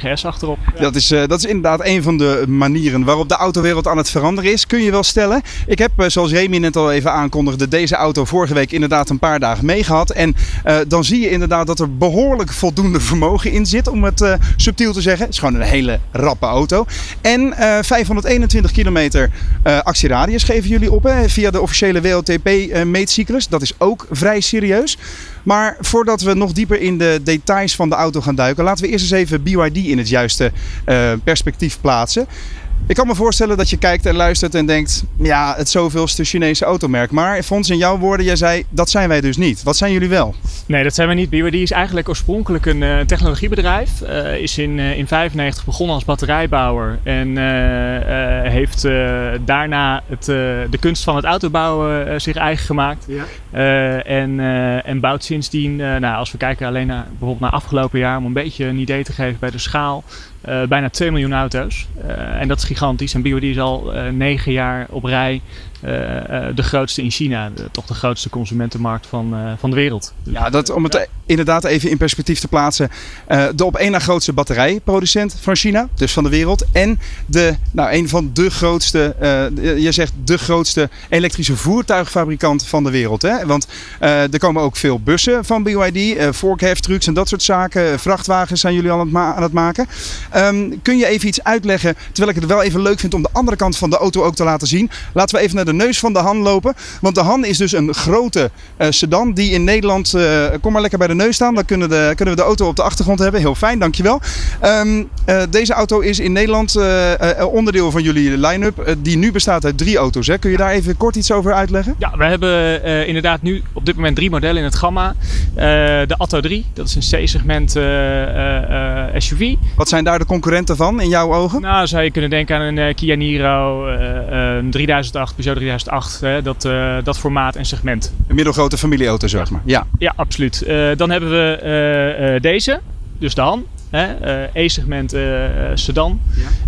3.9S achterop. Dat, is, eh, dat is inderdaad een van de manieren waarop de autowereld aan het veranderen is. Kun je wel stellen. Ik heb, zoals Remy net al even aankondigde, deze auto vorige week inderdaad een paar dagen meegehad. En eh, dan zie je inderdaad dat er behoorlijk voldoende vermogen in zit, om het eh, subtiel te zeggen. Het is gewoon een hele rappe auto. En eh, 521 kilometer eh, actieradius geven jullie op hè, via de officiële WLTP-meetcyclus. dat is ook vrij serieus. Maar voordat we nog dieper in de details van de auto gaan duiken, laten we eerst eens even BYD in het juiste eh, perspectief plaatsen. Ik kan me voorstellen dat je kijkt en luistert en denkt, ja, het zoveelste Chinese automerk. Maar Fons, in jouw woorden, jij zei, dat zijn wij dus niet. Wat zijn jullie wel? Nee, dat zijn we niet. BYD is eigenlijk oorspronkelijk een eh, technologiebedrijf. Eh, is in 1995 begonnen als batterijbouwer. En eh, eh, heeft eh, daarna het, eh, de kunst van het autobouwen eh, zich eigen gemaakt. Ja. Eh, en, eh, en bouwt sindsdien, eh, nou, als we kijken alleen naar bijvoorbeeld naar afgelopen jaar, om een beetje een idee te geven bij de schaal, eh, bijna 2 miljoen auto's. Eh, en dat is gigantisch. En BYD is al eh, negen jaar op rij eh, eh, de grootste in China. De- toch de grootste consumentenmarkt van, eh, van de wereld. Ja, dat, om het inderdaad even in perspectief te plaatsen. eh, de op één na grootste batterijproducent van China, dus van de wereld. En de, nou, een van de grootste, eh, je zegt de grootste elektrische voertuigfabrikant van de wereld. Hè? Want eh, er komen ook veel bussen van BYD, eh vorkheftrucks en dat soort zaken. Vrachtwagens zijn jullie al aan het, ma- aan het maken. Ehm, kun je even iets uitleggen, terwijl ik het wel even leuk vind om de andere kant van de auto ook te laten zien. Laten we even naar de neus van de Han lopen. Want de Han is dus een grote eh, sedan die in Nederland... eh, kom maar lekker bij de neus staan, dan kunnen, de, kunnen we de auto op de achtergrond hebben. Heel fijn, dankjewel. Ehm, eh, deze auto is in Nederland onderdeel van jullie line-up. die nu bestaat uit drie auto's. Hè? Kun je daar even kort iets over uitleggen? Ja, we hebben inderdaad nu op dit moment drie modellen in het gamma. De Atto 3, dat is een C-segment SUV. Wat zijn daar de concurrenten van in jouw ogen? Nou, zou je kunnen denken aan een Kia Niro, een 3008, Peugeot 3008, hè, dat, eh, dat formaat en segment. Een middelgrote familieauto, zeg maar. Ja. Ja, absoluut. Eh, dan hebben we eh, deze, dus de Han. E-segment sedan.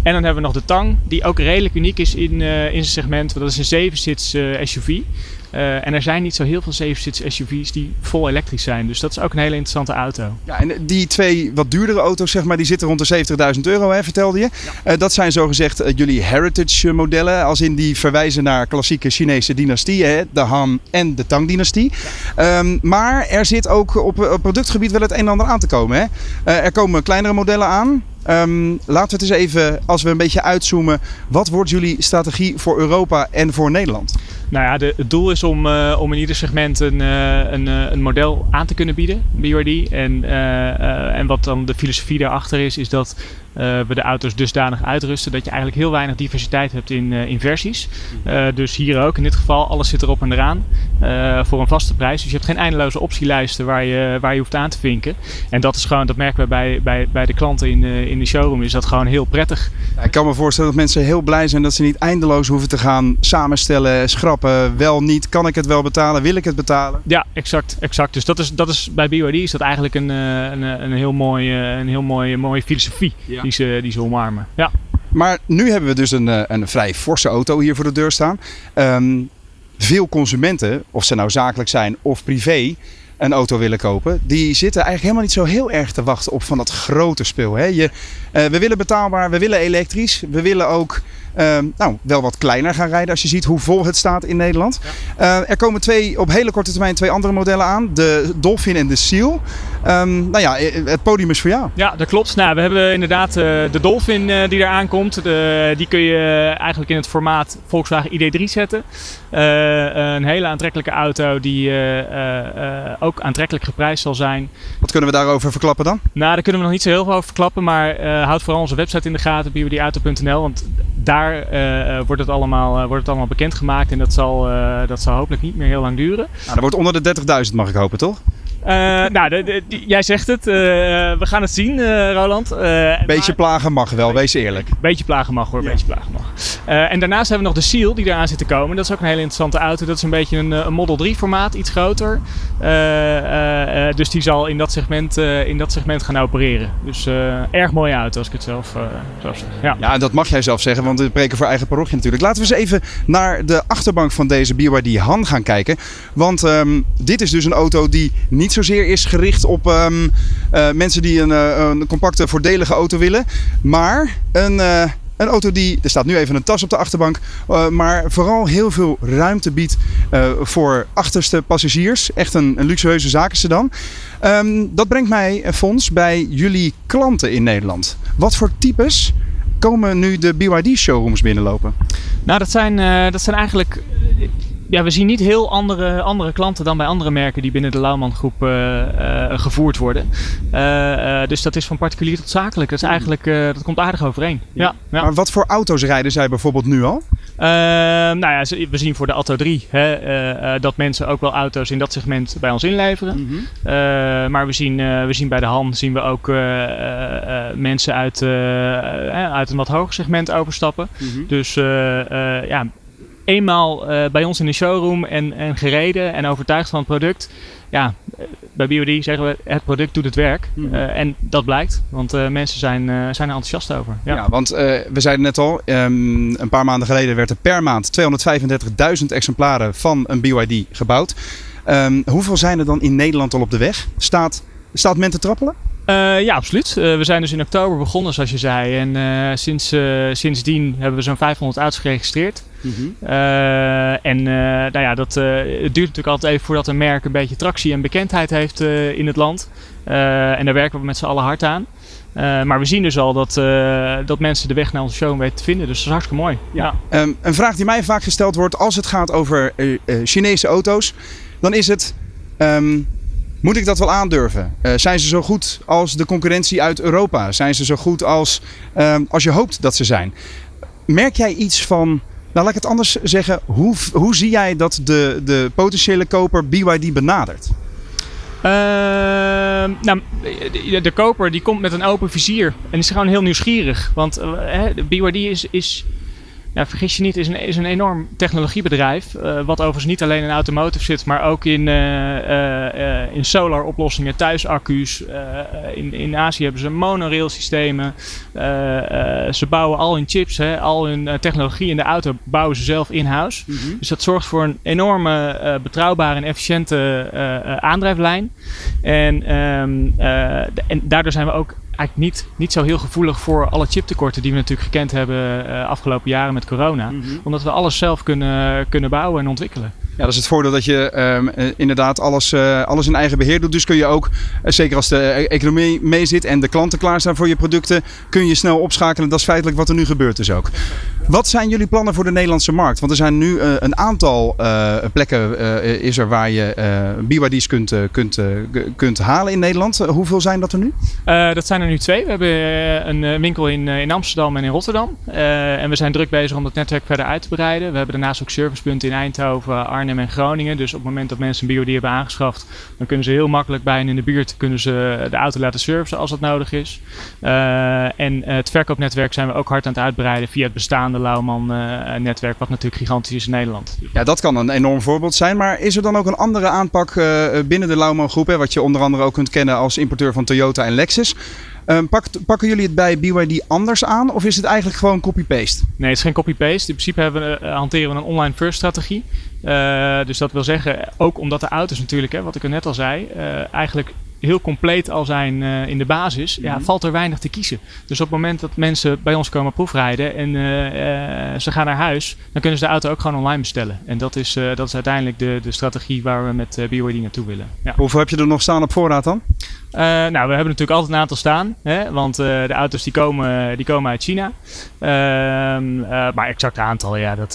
En dan hebben we nog de Tang, die ook redelijk uniek is in, in zijn segment. want Dat is een 7-sits eh, SUV. Eh, en er zijn niet zo heel veel 7-sits SUV's die vol elektrisch zijn. Dus dat is ook een hele interessante auto. Ja, en die twee wat duurdere auto's, zeg maar, die zitten rond de 70.000 euro, hè, vertelde je. Eh, dat zijn zogezegd eh, jullie heritage modellen, als in die verwijzen naar klassieke Chinese dynastieën, hè, de Han en de Tang-dynastie. Ehm, maar er zit ook op, op productgebied wel het een en ander aan te komen. Hè. Er komen kleinere modellen aan. Ehm, laten we het eens even, als we een beetje uitzoomen, wat wordt jullie strategie voor Europa en voor Nederland? Nou ja, de, het doel is om, eh, om in ieder segment een, eh, een, eh, een model aan te kunnen bieden, BYD. En, en wat dan de filosofie daarachter is, is dat eh, we de auto's dusdanig uitrusten dat je eigenlijk heel weinig diversiteit hebt in, eh, in versies. Eh, dus hier ook, in dit geval, alles zit erop en eraan eh, voor een vaste prijs. Dus je hebt geen eindeloze optielijsten waar je, waar je hoeft aan te vinken. En dat is gewoon, dat merken we bij, bij, bij de klanten in de, in de showroom, is dat gewoon heel prettig. Ja, ik kan me voorstellen dat mensen heel blij zijn dat ze niet eindeloos hoeven te gaan samenstellen, schrappen, wel niet, kan ik het wel betalen, wil ik het betalen? Ja, exact. exact. Dus dat is, dat is, bij BYD is dat eigenlijk een, een, een heel mooi, een heel mooi, mooie filosofie die, ze, die ze omarmen. Ja. Maar nu hebben we dus een, eh, een vrij forse auto hier voor de deur staan. Ehm, veel consumenten, of ze nou zakelijk zijn of privé, een auto willen kopen, die zitten eigenlijk helemaal niet zo heel erg te wachten op van dat grote spul. Hè? Je, eh, we willen betaalbaar, we willen elektrisch, we willen ook ehm, nou, wel wat kleiner gaan rijden als je ziet hoe vol het staat in Nederland. Eh, er komen twee, op hele korte termijn twee andere modellen aan, de Dolphin en de Seal. Ehm, nou ja, eh, het podium is voor jou. Ja, dat klopt. Nou, we hebben inderdaad eh, de Dolphin eh, die eraan komt. De, die kun je eigenlijk in het formaat Volkswagen ID3 zetten. Eh, een hele aantrekkelijke auto die eh, eh, eh, ook aantrekkelijk geprijsd zal zijn. Wat kunnen we daarover verklappen dan? Nou, daar kunnen we nog niet zo heel veel over verklappen, maar eh, houd vooral onze website in de gaten, bwdauto.nl, want daar eh, eh, wordt, het allemaal, eh, wordt het allemaal bekendgemaakt en dat zal, dat zal hopelijk niet meer heel lang duren. Nou, dat wordt onder de 30.000 mag ik hopen, toch? Eh, nou, de- de- die- jij zegt het. eh, we gaan het zien, eh, Roland. Eh, Beetje plagen mag wel, wees eerlijk. Beetje plagen mag hoor, beetje plagen mag. Eh, en daarnaast hebben we nog de Seal die eraan zit te komen. Dat is ook een hele interessante auto. Dat is een beetje een, eh, een Model 3 formaat, iets groter. Eh, eh, eh, dus die zal in dat segment, eh, in dat segment gaan opereren. Dus eh, erg mooie auto als ik het zelf, eh, zelf zeg. Ja. Ja, dat mag jij zelf zeggen, want we spreken voor eigen parochie natuurlijk. Laten we eens even naar de achterbank van deze BYD Han gaan kijken. Want ehm, dit is dus een auto die niet zozeer is gericht op ehm, eh, mensen die een, eh, een compacte, voordelige auto willen. Maar een, eh, een auto die, er staat nu even een tas op de achterbank, maar vooral heel veel ruimte biedt voor achterste passagiers. Echt een, een luxueuze zakensedan. Ehm dat brengt mij, Fons, bij jullie klanten in Nederland. Wat voor types komen nu de BYD-showrooms binnenlopen? Nou, dat zijn, dat zijn eigenlijk. Ja, we zien niet heel andere, andere klanten dan bij andere merken die binnen de Lauwman groep eh, eh, gevoerd worden. Eh, dus dat is van particulier tot zakelijk. Dat, is eigenlijk, dat komt aardig overeen. Ja. Ja, Maar wat voor auto's rijden zij bijvoorbeeld nu al? Nou ja, we zien voor de Atto 3 hè, dat mensen ook wel auto's in dat segment bij ons inleveren. Eh, maar we zien, we zien bij de Han zien we ook mensen uit, uit een wat hoger segment overstappen. Dus eh, eh, ja, eenmaal eh, bij ons in de showroom en, en gereden en overtuigd van het product. Ja, eh, bij BOD zeggen we, het product doet het werk. Mhm. Eh, en dat blijkt, want mensen zijn, zijn er enthousiast over. Ja. Ja, want we zeiden net al, ehm, een paar maanden geleden werd er per maand 235.000 exemplaren van een BYD gebouwd. Ehm, hoeveel zijn er dan in Nederland al op de weg? Staat, staat men te trappelen? Eh, ja, absoluut. Eh, we zijn dus in oktober begonnen, zoals je zei. En eh, sinds, sindsdien hebben we zo'n 500 auto's geregistreerd. Eh, en nou ja, dat, het duurt natuurlijk altijd even voordat een merk een beetje tractie en bekendheid heeft in het land. En daar werken we met z'n allen hard aan. Maar we zien dus al dat, dat mensen de weg naar onze show weten te vinden. Dus dat is hartstikke mooi. Ja. Ehm, een vraag die mij vaak gesteld wordt als het gaat over Chinese auto's, dan is het: ehm, moet ik dat wel aandurven? Eh, zijn ze zo goed als de concurrentie uit Europa? Zijn ze zo goed als, ehm, als je hoopt dat ze zijn? Merk jij iets van. Nou, laat ik het anders zeggen. Hoe, hoe zie jij dat de, de potentiële koper BYD benadert? Ehm, nou, de, koper die komt met een open vizier en is gewoon heel nieuwsgierig. Want eh, BYD is, is nou, vergis je niet, is een, is een enorm technologiebedrijf. eh, wat overigens niet alleen in automotive zit, maar ook in, eh, eh, in solar oplossingen, thuisaccu's. In, in Azië hebben ze monorail systemen. Ze bouwen al hun chips, hè, al hun technologie in de auto bouwen ze zelf in-house. Dus dat zorgt voor een enorme betrouwbare en efficiënte aandrijflijn. En, ehm, eh, en daardoor zijn we ook eigenlijk niet, niet zo heel gevoelig voor alle chiptekorten die we natuurlijk gekend hebben eh afgelopen jaren met corona. Omdat we alles zelf kunnen, kunnen bouwen en ontwikkelen. Ja, dat is het voordeel dat je ehm, eh, inderdaad alles, eh, alles in eigen beheer doet. Dus kun je ook, eh, zeker als de economie mee zit en de klanten klaarstaan voor je producten, kun je snel opschakelen. Dat is feitelijk wat er nu gebeurt dus ook. Wat zijn jullie plannen voor de Nederlandse markt? Want er zijn nu een aantal plekken is er waar je BYD's kunt, kunt, kunt halen in Nederland. Hoeveel zijn dat er nu? Dat zijn er nu twee. We hebben een winkel in, in Amsterdam en in Rotterdam. En we zijn druk bezig om dat netwerk verder uit te breiden. We hebben daarnaast ook servicepunten in Eindhoven, Arnhem en Groningen. Dus op het moment dat mensen een BOD hebben aangeschaft, dan kunnen ze heel makkelijk bij hen in de buurt kunnen ze de auto laten servicen als dat nodig is. Eh, en eh, het verkoopnetwerk zijn we ook hard aan het uitbreiden via het bestaande Lauwman-netwerk, wat natuurlijk gigantisch is in Nederland. Ja, dat kan een enorm voorbeeld zijn. Maar is er dan ook een andere aanpak eh, binnen de Lauwman groep? Hè, wat je onder andere ook kunt kennen als importeur van Toyota en Lexus. Ehm, pakken jullie het bij BYD anders aan? Of is het eigenlijk gewoon copy-paste? Nee, het is geen copy-paste. In principe hebben we, hanteren we een online first strategie. Eh, dus dat wil zeggen, ook omdat de auto's natuurlijk, hè, wat ik er net al zei, eh, eigenlijk heel compleet al zijn eh, in de basis, ja, valt er weinig te kiezen. Dus op het moment dat mensen bij ons komen proefrijden en ze gaan naar huis, dan kunnen ze de auto ook gewoon online bestellen. En dat is, dat is uiteindelijk de, de strategie waar we met BYD naartoe willen. Ja. Hoeveel heb je er nog staan op voorraad dan? Uh, nou, we hebben natuurlijk altijd een aantal staan. Hè? Want uh, de auto's die komen, die komen uit China. Uh, maar exact aantal, ja, dat,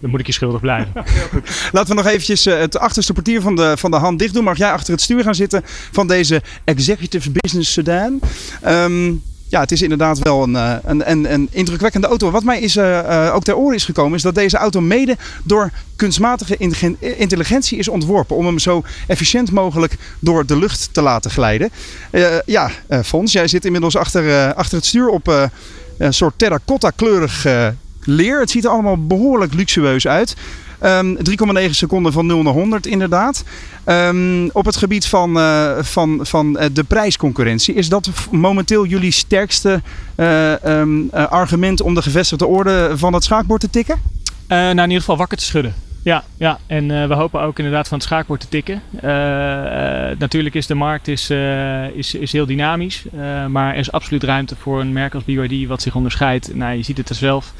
dat moet ik je schuldig blijven. Laten we nog eventjes het achterste portier van de, van de hand dicht doen. Mag jij achter het stuur gaan zitten van deze Executive Business Sedan? Um, ja, het is inderdaad wel een, een, een, een indrukwekkende auto. Wat mij is, uh, ook ter oren is gekomen, is dat deze auto mede door kunstmatige intelligentie is ontworpen. Om hem zo efficiënt mogelijk door de lucht te laten glijden. Ja, uh, Fons, jij zit inmiddels achter, achter het stuur op een soort terracotta kleurig leer. Het ziet er allemaal behoorlijk luxueus uit. Um, 3,9 seconden van 0 naar 100 inderdaad. Um, op het gebied van, uh, van, van uh, de prijsconcurrentie. Is dat momenteel jullie sterkste uh, um, argument om de gevestigde orde van het schaakbord te tikken? nou, in ieder geval wakker te schudden. Ja, ja. en uh, we hopen ook inderdaad van het schaakbord te tikken. Uh, uh, natuurlijk is de markt is, is, is heel dynamisch, maar er is absoluut ruimte voor een merk als BYD wat zich onderscheidt. Nou, je ziet het er zelf,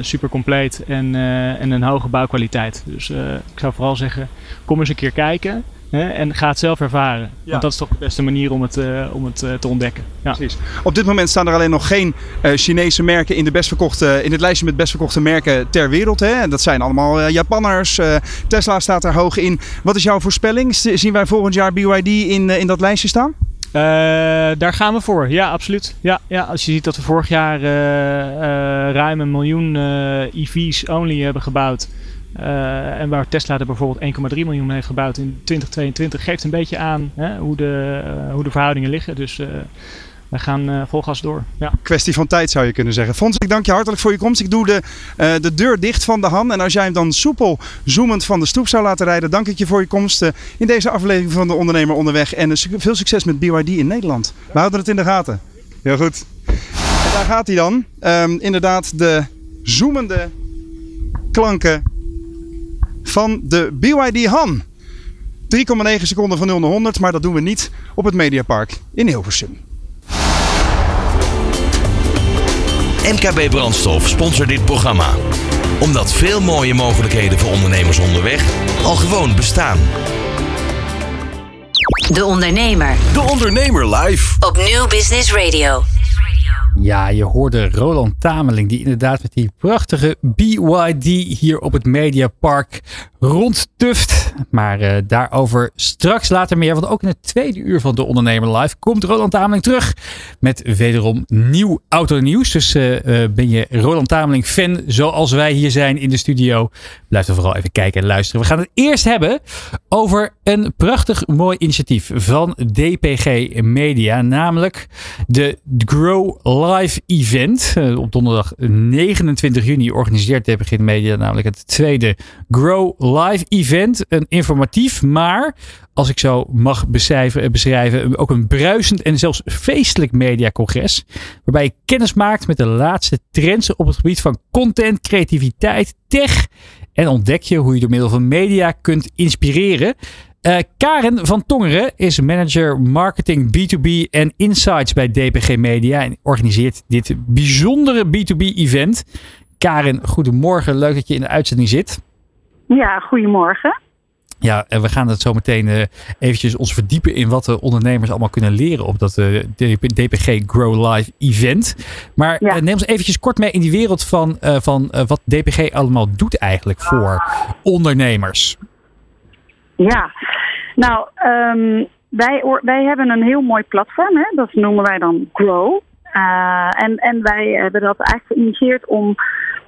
super compleet en, en een hoge bouwkwaliteit. Dus ik zou vooral zeggen, kom eens een keer kijken. Hè, en ga het zelf ervaren. Ja. Want dat is toch de beste manier om het, uh, om het uh, te ontdekken. Ja. Precies. Op dit moment staan er alleen nog geen uh, Chinese merken in, de best verkochte, in het lijstje met best verkochte merken ter wereld. Hè? Dat zijn allemaal Japanners. Tesla staat er hoog in. Wat is jouw voorspelling? Zien wij volgend jaar BYD in, in dat lijstje staan? Uh, daar gaan we voor, ja, absoluut. Ja, ja, als je ziet dat we vorig jaar uh, uh, ruim een miljoen EV's only hebben gebouwd. Uh, en waar Tesla er bijvoorbeeld 1,3 miljoen heeft gebouwd in 2022, geeft een beetje aan hè, hoe, de, uh, hoe de verhoudingen liggen. Dus uh, wij gaan vol gas door. Ja. Kwestie van tijd zou je kunnen zeggen. Fons, ik dank je hartelijk voor je komst. Ik doe de, de deur dicht van de Han. En als jij hem dan soepel zoemend van de stoep zou laten rijden, dank ik je voor je komst in deze aflevering van de Ondernemer Onderweg. En veel succes met BYD in Nederland. We houden het in de gaten. Heel goed. En daar gaat hij dan. Um, inderdaad, de zoemende klanken van de BYD Han. 3,9 seconden van 0 naar 100, maar dat doen we niet op het Mediapark in Hilversum. MKB Brandstof sponsort dit programma. Omdat veel mooie mogelijkheden voor ondernemers onderweg al gewoon bestaan. De Ondernemer. De Ondernemer live. Op Nieuw Business Radio. Ja, je hoorde Roland Tameling die inderdaad met die prachtige BYD hier op het Mediapark rondtuft. Maar uh, daarover straks later meer. Want ook in het tweede uur van de Ondernemer Live komt Roland Tameling terug met wederom nieuw autonieuws. Dus uh, uh, ben je Roland Tameling fan zoals wij hier zijn in de studio? Blijf er vooral even kijken en luisteren. We gaan het eerst hebben over een prachtig mooi initiatief van DPG Media. Namelijk de Grow Live Event. op donderdag 29 juni organiseert DPG Media namelijk het tweede Grow Live Event. Een informatief, maar als ik zo mag beschrijven, beschrijven ook een bruisend en zelfs feestelijk mediacongres. Waarbij je kennis maakt met de laatste trends op het gebied van content, creativiteit, tech. En ontdek je hoe je door middel van media kunt inspireren. Uh, Karen van Tongeren is manager marketing B2B en insights bij DPG Media en organiseert dit bijzondere B2B-event. Karen, goedemorgen. Leuk dat je in de uitzending zit. Ja, goedemorgen. Ja, en we gaan het zo meteen uh, eventjes ons verdiepen in wat de ondernemers allemaal kunnen leren op dat uh, DPG Grow Live event. Maar ja. uh, neem ons eventjes kort mee in die wereld van, van wat DPG allemaal doet eigenlijk voor ondernemers. Ja, nou, um, wij, wij hebben een heel mooi platform, hè? dat noemen wij dan Grow. en, en wij hebben dat eigenlijk geïnitieerd om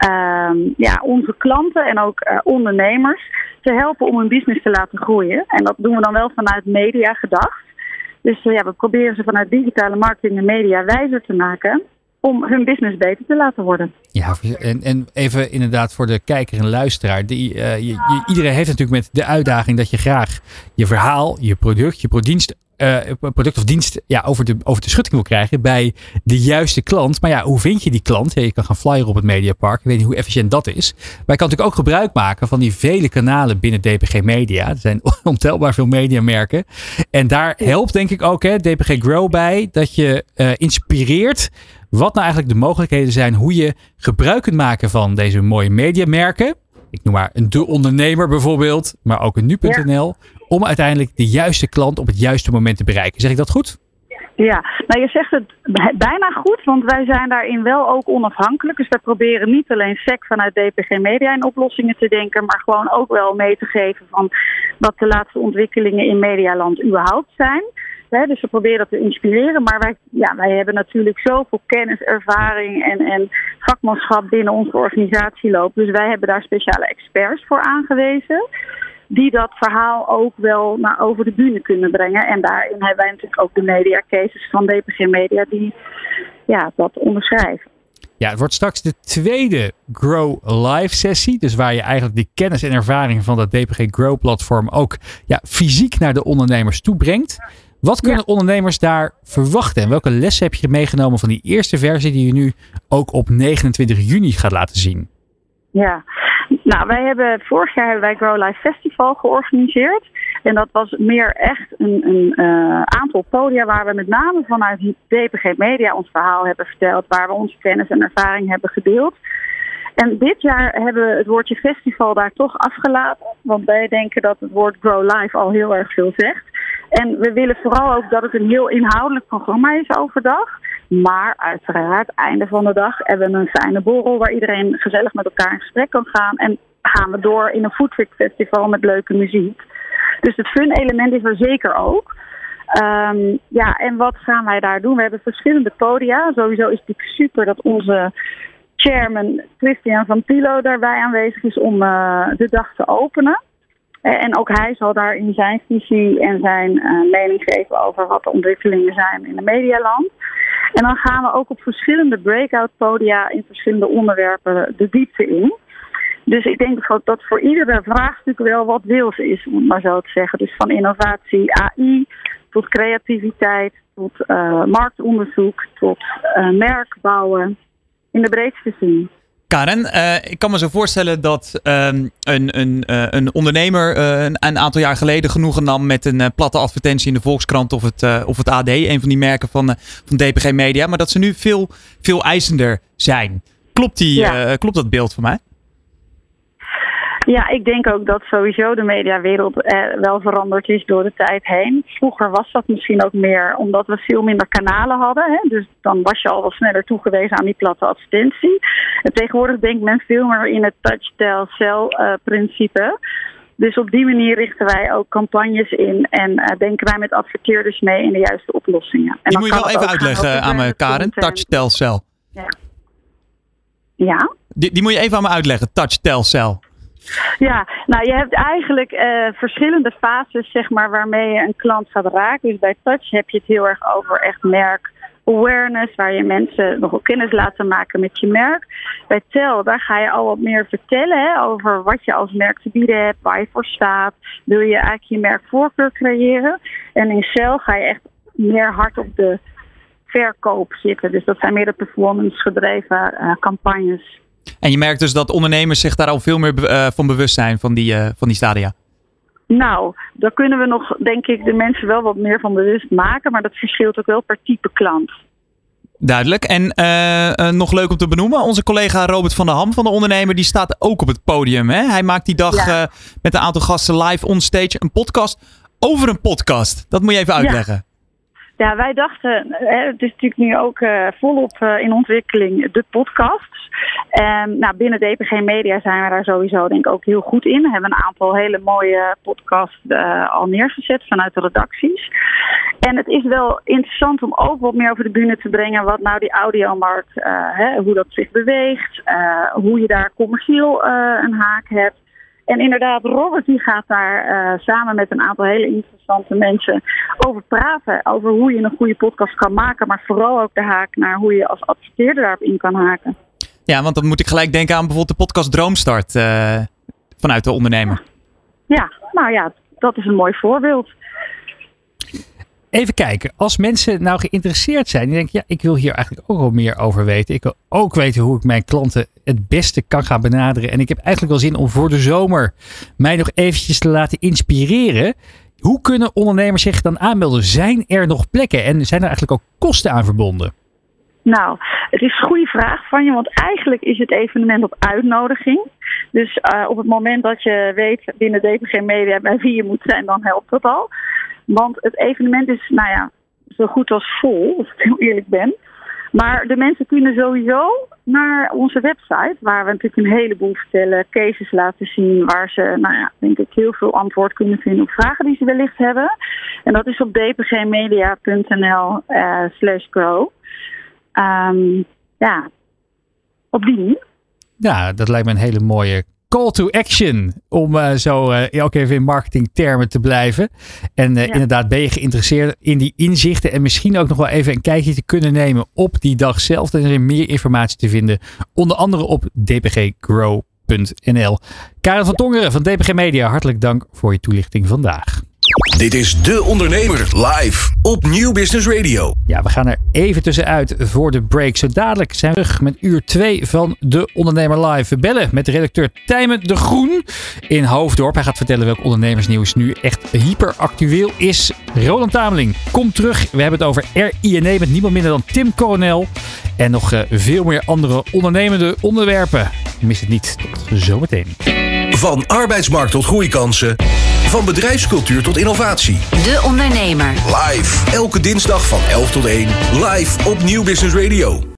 uh, ja, onze klanten en ook uh, ondernemers te helpen om hun business te laten groeien. En dat doen we dan wel vanuit media gedacht. Dus uh, ja, we proberen ze vanuit digitale marketing en media wijzer te maken om hun business beter te laten worden. Ja, en, en even inderdaad voor de kijker en luisteraar. Die, je, iedereen heeft natuurlijk met de uitdaging dat je graag je verhaal, je product, je dienst product of dienst ja, over, de, over de schutting wil krijgen bij de juiste klant. Maar ja, hoe vind je die klant? Ja, je kan gaan flyer op het Mediapark. Ik weet niet hoe efficiënt dat is. Maar je kan natuurlijk ook gebruik maken van die vele kanalen binnen DPG Media. Er zijn ontelbaar veel mediamerken. En daar helpt denk ik ook hè, DPG Grow bij dat je uh, inspireert wat nou eigenlijk de mogelijkheden zijn hoe je gebruik kunt maken van deze mooie mediamerken. Ik noem maar een De Ondernemer bijvoorbeeld, maar ook een Nu.nl. Om uiteindelijk de juiste klant op het juiste moment te bereiken. Zeg ik dat goed? Ja, nou je zegt het bijna goed, want wij zijn daarin wel ook onafhankelijk. Dus wij proberen niet alleen SEC vanuit DPG Media in oplossingen te denken, maar gewoon ook wel mee te geven van wat de laatste ontwikkelingen in Medialand überhaupt zijn. dus we proberen dat te inspireren, maar wij, ja, wij hebben natuurlijk zoveel kennis, ervaring en, en vakmanschap binnen onze organisatie lopen. Dus wij hebben daar speciale experts voor aangewezen die dat verhaal ook wel naar over de bühne kunnen brengen. En daarin hebben wij natuurlijk ook de media cases van DPG Media die ja, dat onderschrijven. Ja, het wordt straks de tweede Grow Live sessie. Dus waar je eigenlijk die kennis en ervaring van dat DPG Grow platform ook ja, fysiek naar de ondernemers toe brengt. Wat kunnen ja. ondernemers daar verwachten? En welke lessen heb je meegenomen van die eerste versie die je nu ook op 29 juni gaat laten zien? Ja, nou, wij hebben vorig jaar hebben wij Grow Life Festival georganiseerd. En dat was meer echt een, een uh, aantal podia waar we met name vanuit DPG Media ons verhaal hebben verteld. Waar we onze kennis en ervaring hebben gedeeld. En dit jaar hebben we het woordje festival daar toch afgelaten. Want wij denken dat het woord Grow Life al heel erg veel zegt. En we willen vooral ook dat het een heel inhoudelijk programma is overdag. Maar uiteraard, einde van de dag hebben we een fijne borrel waar iedereen gezellig met elkaar in gesprek kan gaan. En gaan we door in een foodtrip festival met leuke muziek. Dus het fun element is er zeker ook. Um, ja, en wat gaan wij daar doen? We hebben verschillende podia. Sowieso is het super dat onze chairman Christian van Pilo daarbij aanwezig is om uh, de dag te openen. En ook hij zal daar in zijn visie en zijn uh, mening geven over wat de ontwikkelingen zijn in de medialand. En dan gaan we ook op verschillende breakout podia in verschillende onderwerpen de diepte in. Dus ik denk dat- dat voor iedere vraagstuk wel wat wils is, om het maar zo te zeggen. Dus van innovatie, AI, tot creativiteit, tot eh, marktonderzoek, tot eh, merk bouwen. In de breedste zin. Karen, eh, ik kan me zo voorstellen dat ehm, een, een, eh, een ondernemer eh, een, een aantal jaar geleden genoegen nam met een platte advertentie in de Volkskrant of het, of het AD, een van die merken van, van DPG Media, maar dat ze nu veel, veel eisender zijn. Klopt, die, Ja. klopt dat beeld van mij? Ja, ik denk ook dat sowieso de mediawereld eh, wel veranderd is door de tijd heen. Vroeger was dat misschien ook meer omdat we veel minder kanalen hadden. Hè? Dus dan was je al wat sneller toegewezen aan die platte advertentie. En tegenwoordig denkt men veel meer in het touch, tell, sell eh. Dus op die manier richten wij ook campagnes in en eh, denken wij met adverteerders mee in de juiste oplossingen. En Die dan moet je wel even uitleggen aan me, Karen. content. Touch, tell, sell. Ja? Die, die moet je even aan me uitleggen. Touch, tell, sell. Ja, nou je hebt eigenlijk eh, verschillende fases zeg maar, waarmee je een klant gaat raken. Dus bij Touch heb je het heel erg over echt merk awareness, waar je mensen nogal kennis laten maken met je merk. Bij Tel, daar ga je al wat meer vertellen hè, over wat je als merk te bieden hebt, waar je voor staat. Wil je eigenlijk je merkvoorkeur creëren? En in Cell ga je echt meer hard op de verkoop zitten. Dus dat zijn meer de performance gedreven eh, campagnes. En je merkt dus dat ondernemers zich daar al veel meer eh, van bewust zijn van die, eh, van die stadia. Nou, daar kunnen we nog, denk ik, de mensen wel wat meer van bewust maken. Maar dat verschilt ook wel per type klant. Duidelijk. En eh, nog leuk om te benoemen, onze collega Robert van der Ham van de ondernemer, die staat ook op het podium. Hè? Hij maakt die dag Ja. met een aantal gasten live on stage een podcast over een podcast. Dat moet je even uitleggen. Ja, wij dachten, het is natuurlijk nu ook eh, volop eh, in ontwikkeling, de podcasts. En nou, binnen DPG Media zijn we daar sowieso denk ik ook heel goed in. We hebben een aantal hele mooie podcasts eh, al neergezet vanuit de redacties. En het is wel interessant om ook wat meer over de bühne te brengen wat nou die audiomarkt, hoe dat zich beweegt, hoe je daar commercieel een haak hebt. En inderdaad, Robert die gaat daar eh, samen met een aantal hele interessante mensen over praten. Over hoe je een goede podcast kan maken. Maar vooral ook de haak naar hoe je als adverteerder daarop in kan haken. Ja, want dan moet ik gelijk denken aan bijvoorbeeld de podcast Droomstart eh, vanuit de ondernemer. Ja, nou ja, dat is een mooi voorbeeld. Even kijken, als mensen nou geïnteresseerd zijn, die denken, ja, ik wil hier eigenlijk ook wel meer over weten. Ik wil ook weten hoe ik mijn klanten het beste kan gaan benaderen. En ik heb eigenlijk wel zin om voor de zomer mij nog eventjes te laten inspireren. Hoe kunnen ondernemers zich dan aanmelden? Zijn er nog plekken en zijn er eigenlijk ook kosten aan verbonden? Nou, het is een goede vraag van je, want eigenlijk is het evenement op uitnodiging. Dus eh, op het moment dat je weet binnen DPG Media bij wie je moet zijn, dan helpt dat al. Want het evenement is, nou ja, zo goed als vol, als ik heel eerlijk ben. Maar de mensen kunnen sowieso naar onze website, waar we natuurlijk een heleboel vertellen, cases laten zien, waar ze, nou ja, denk ik, heel veel antwoord kunnen vinden op vragen die ze wellicht hebben. En dat is op dpgmedia.nl eh slash grow. Ehm, ja, op die. Ja, dat lijkt me een hele mooie call to action. Om eh, zo eh, ook even in marketingtermen te blijven. En eh, Ja. inderdaad, ben je geïnteresseerd in die inzichten. En misschien ook nog wel even een kijkje te kunnen nemen op die dag zelf. Dan is er meer informatie te vinden. Onder andere op dpggrow.nl. Karen van Tongeren van DPG Media, hartelijk dank voor je toelichting vandaag. Dit is De Ondernemer live op Nieuw Business Radio. Ja, we gaan er even tussenuit voor de break. Zo dadelijk zijn we terug met uur 2 van De Ondernemer Live. We bellen met redacteur Tijmen de Groen in Hoofddorp. Hij gaat vertellen welk ondernemersnieuws nu echt hyperactueel is. Roland Tameling, kom terug. We hebben het over RINE met niemand minder dan Tim Coronel. En nog eh, veel meer andere ondernemende onderwerpen. Mis het niet. Tot zometeen. Van arbeidsmarkt tot groeikansen. Van bedrijfscultuur tot innovatie. De Ondernemer. Live. Elke dinsdag van 11 tot 1. Live op Nieuw Business Radio.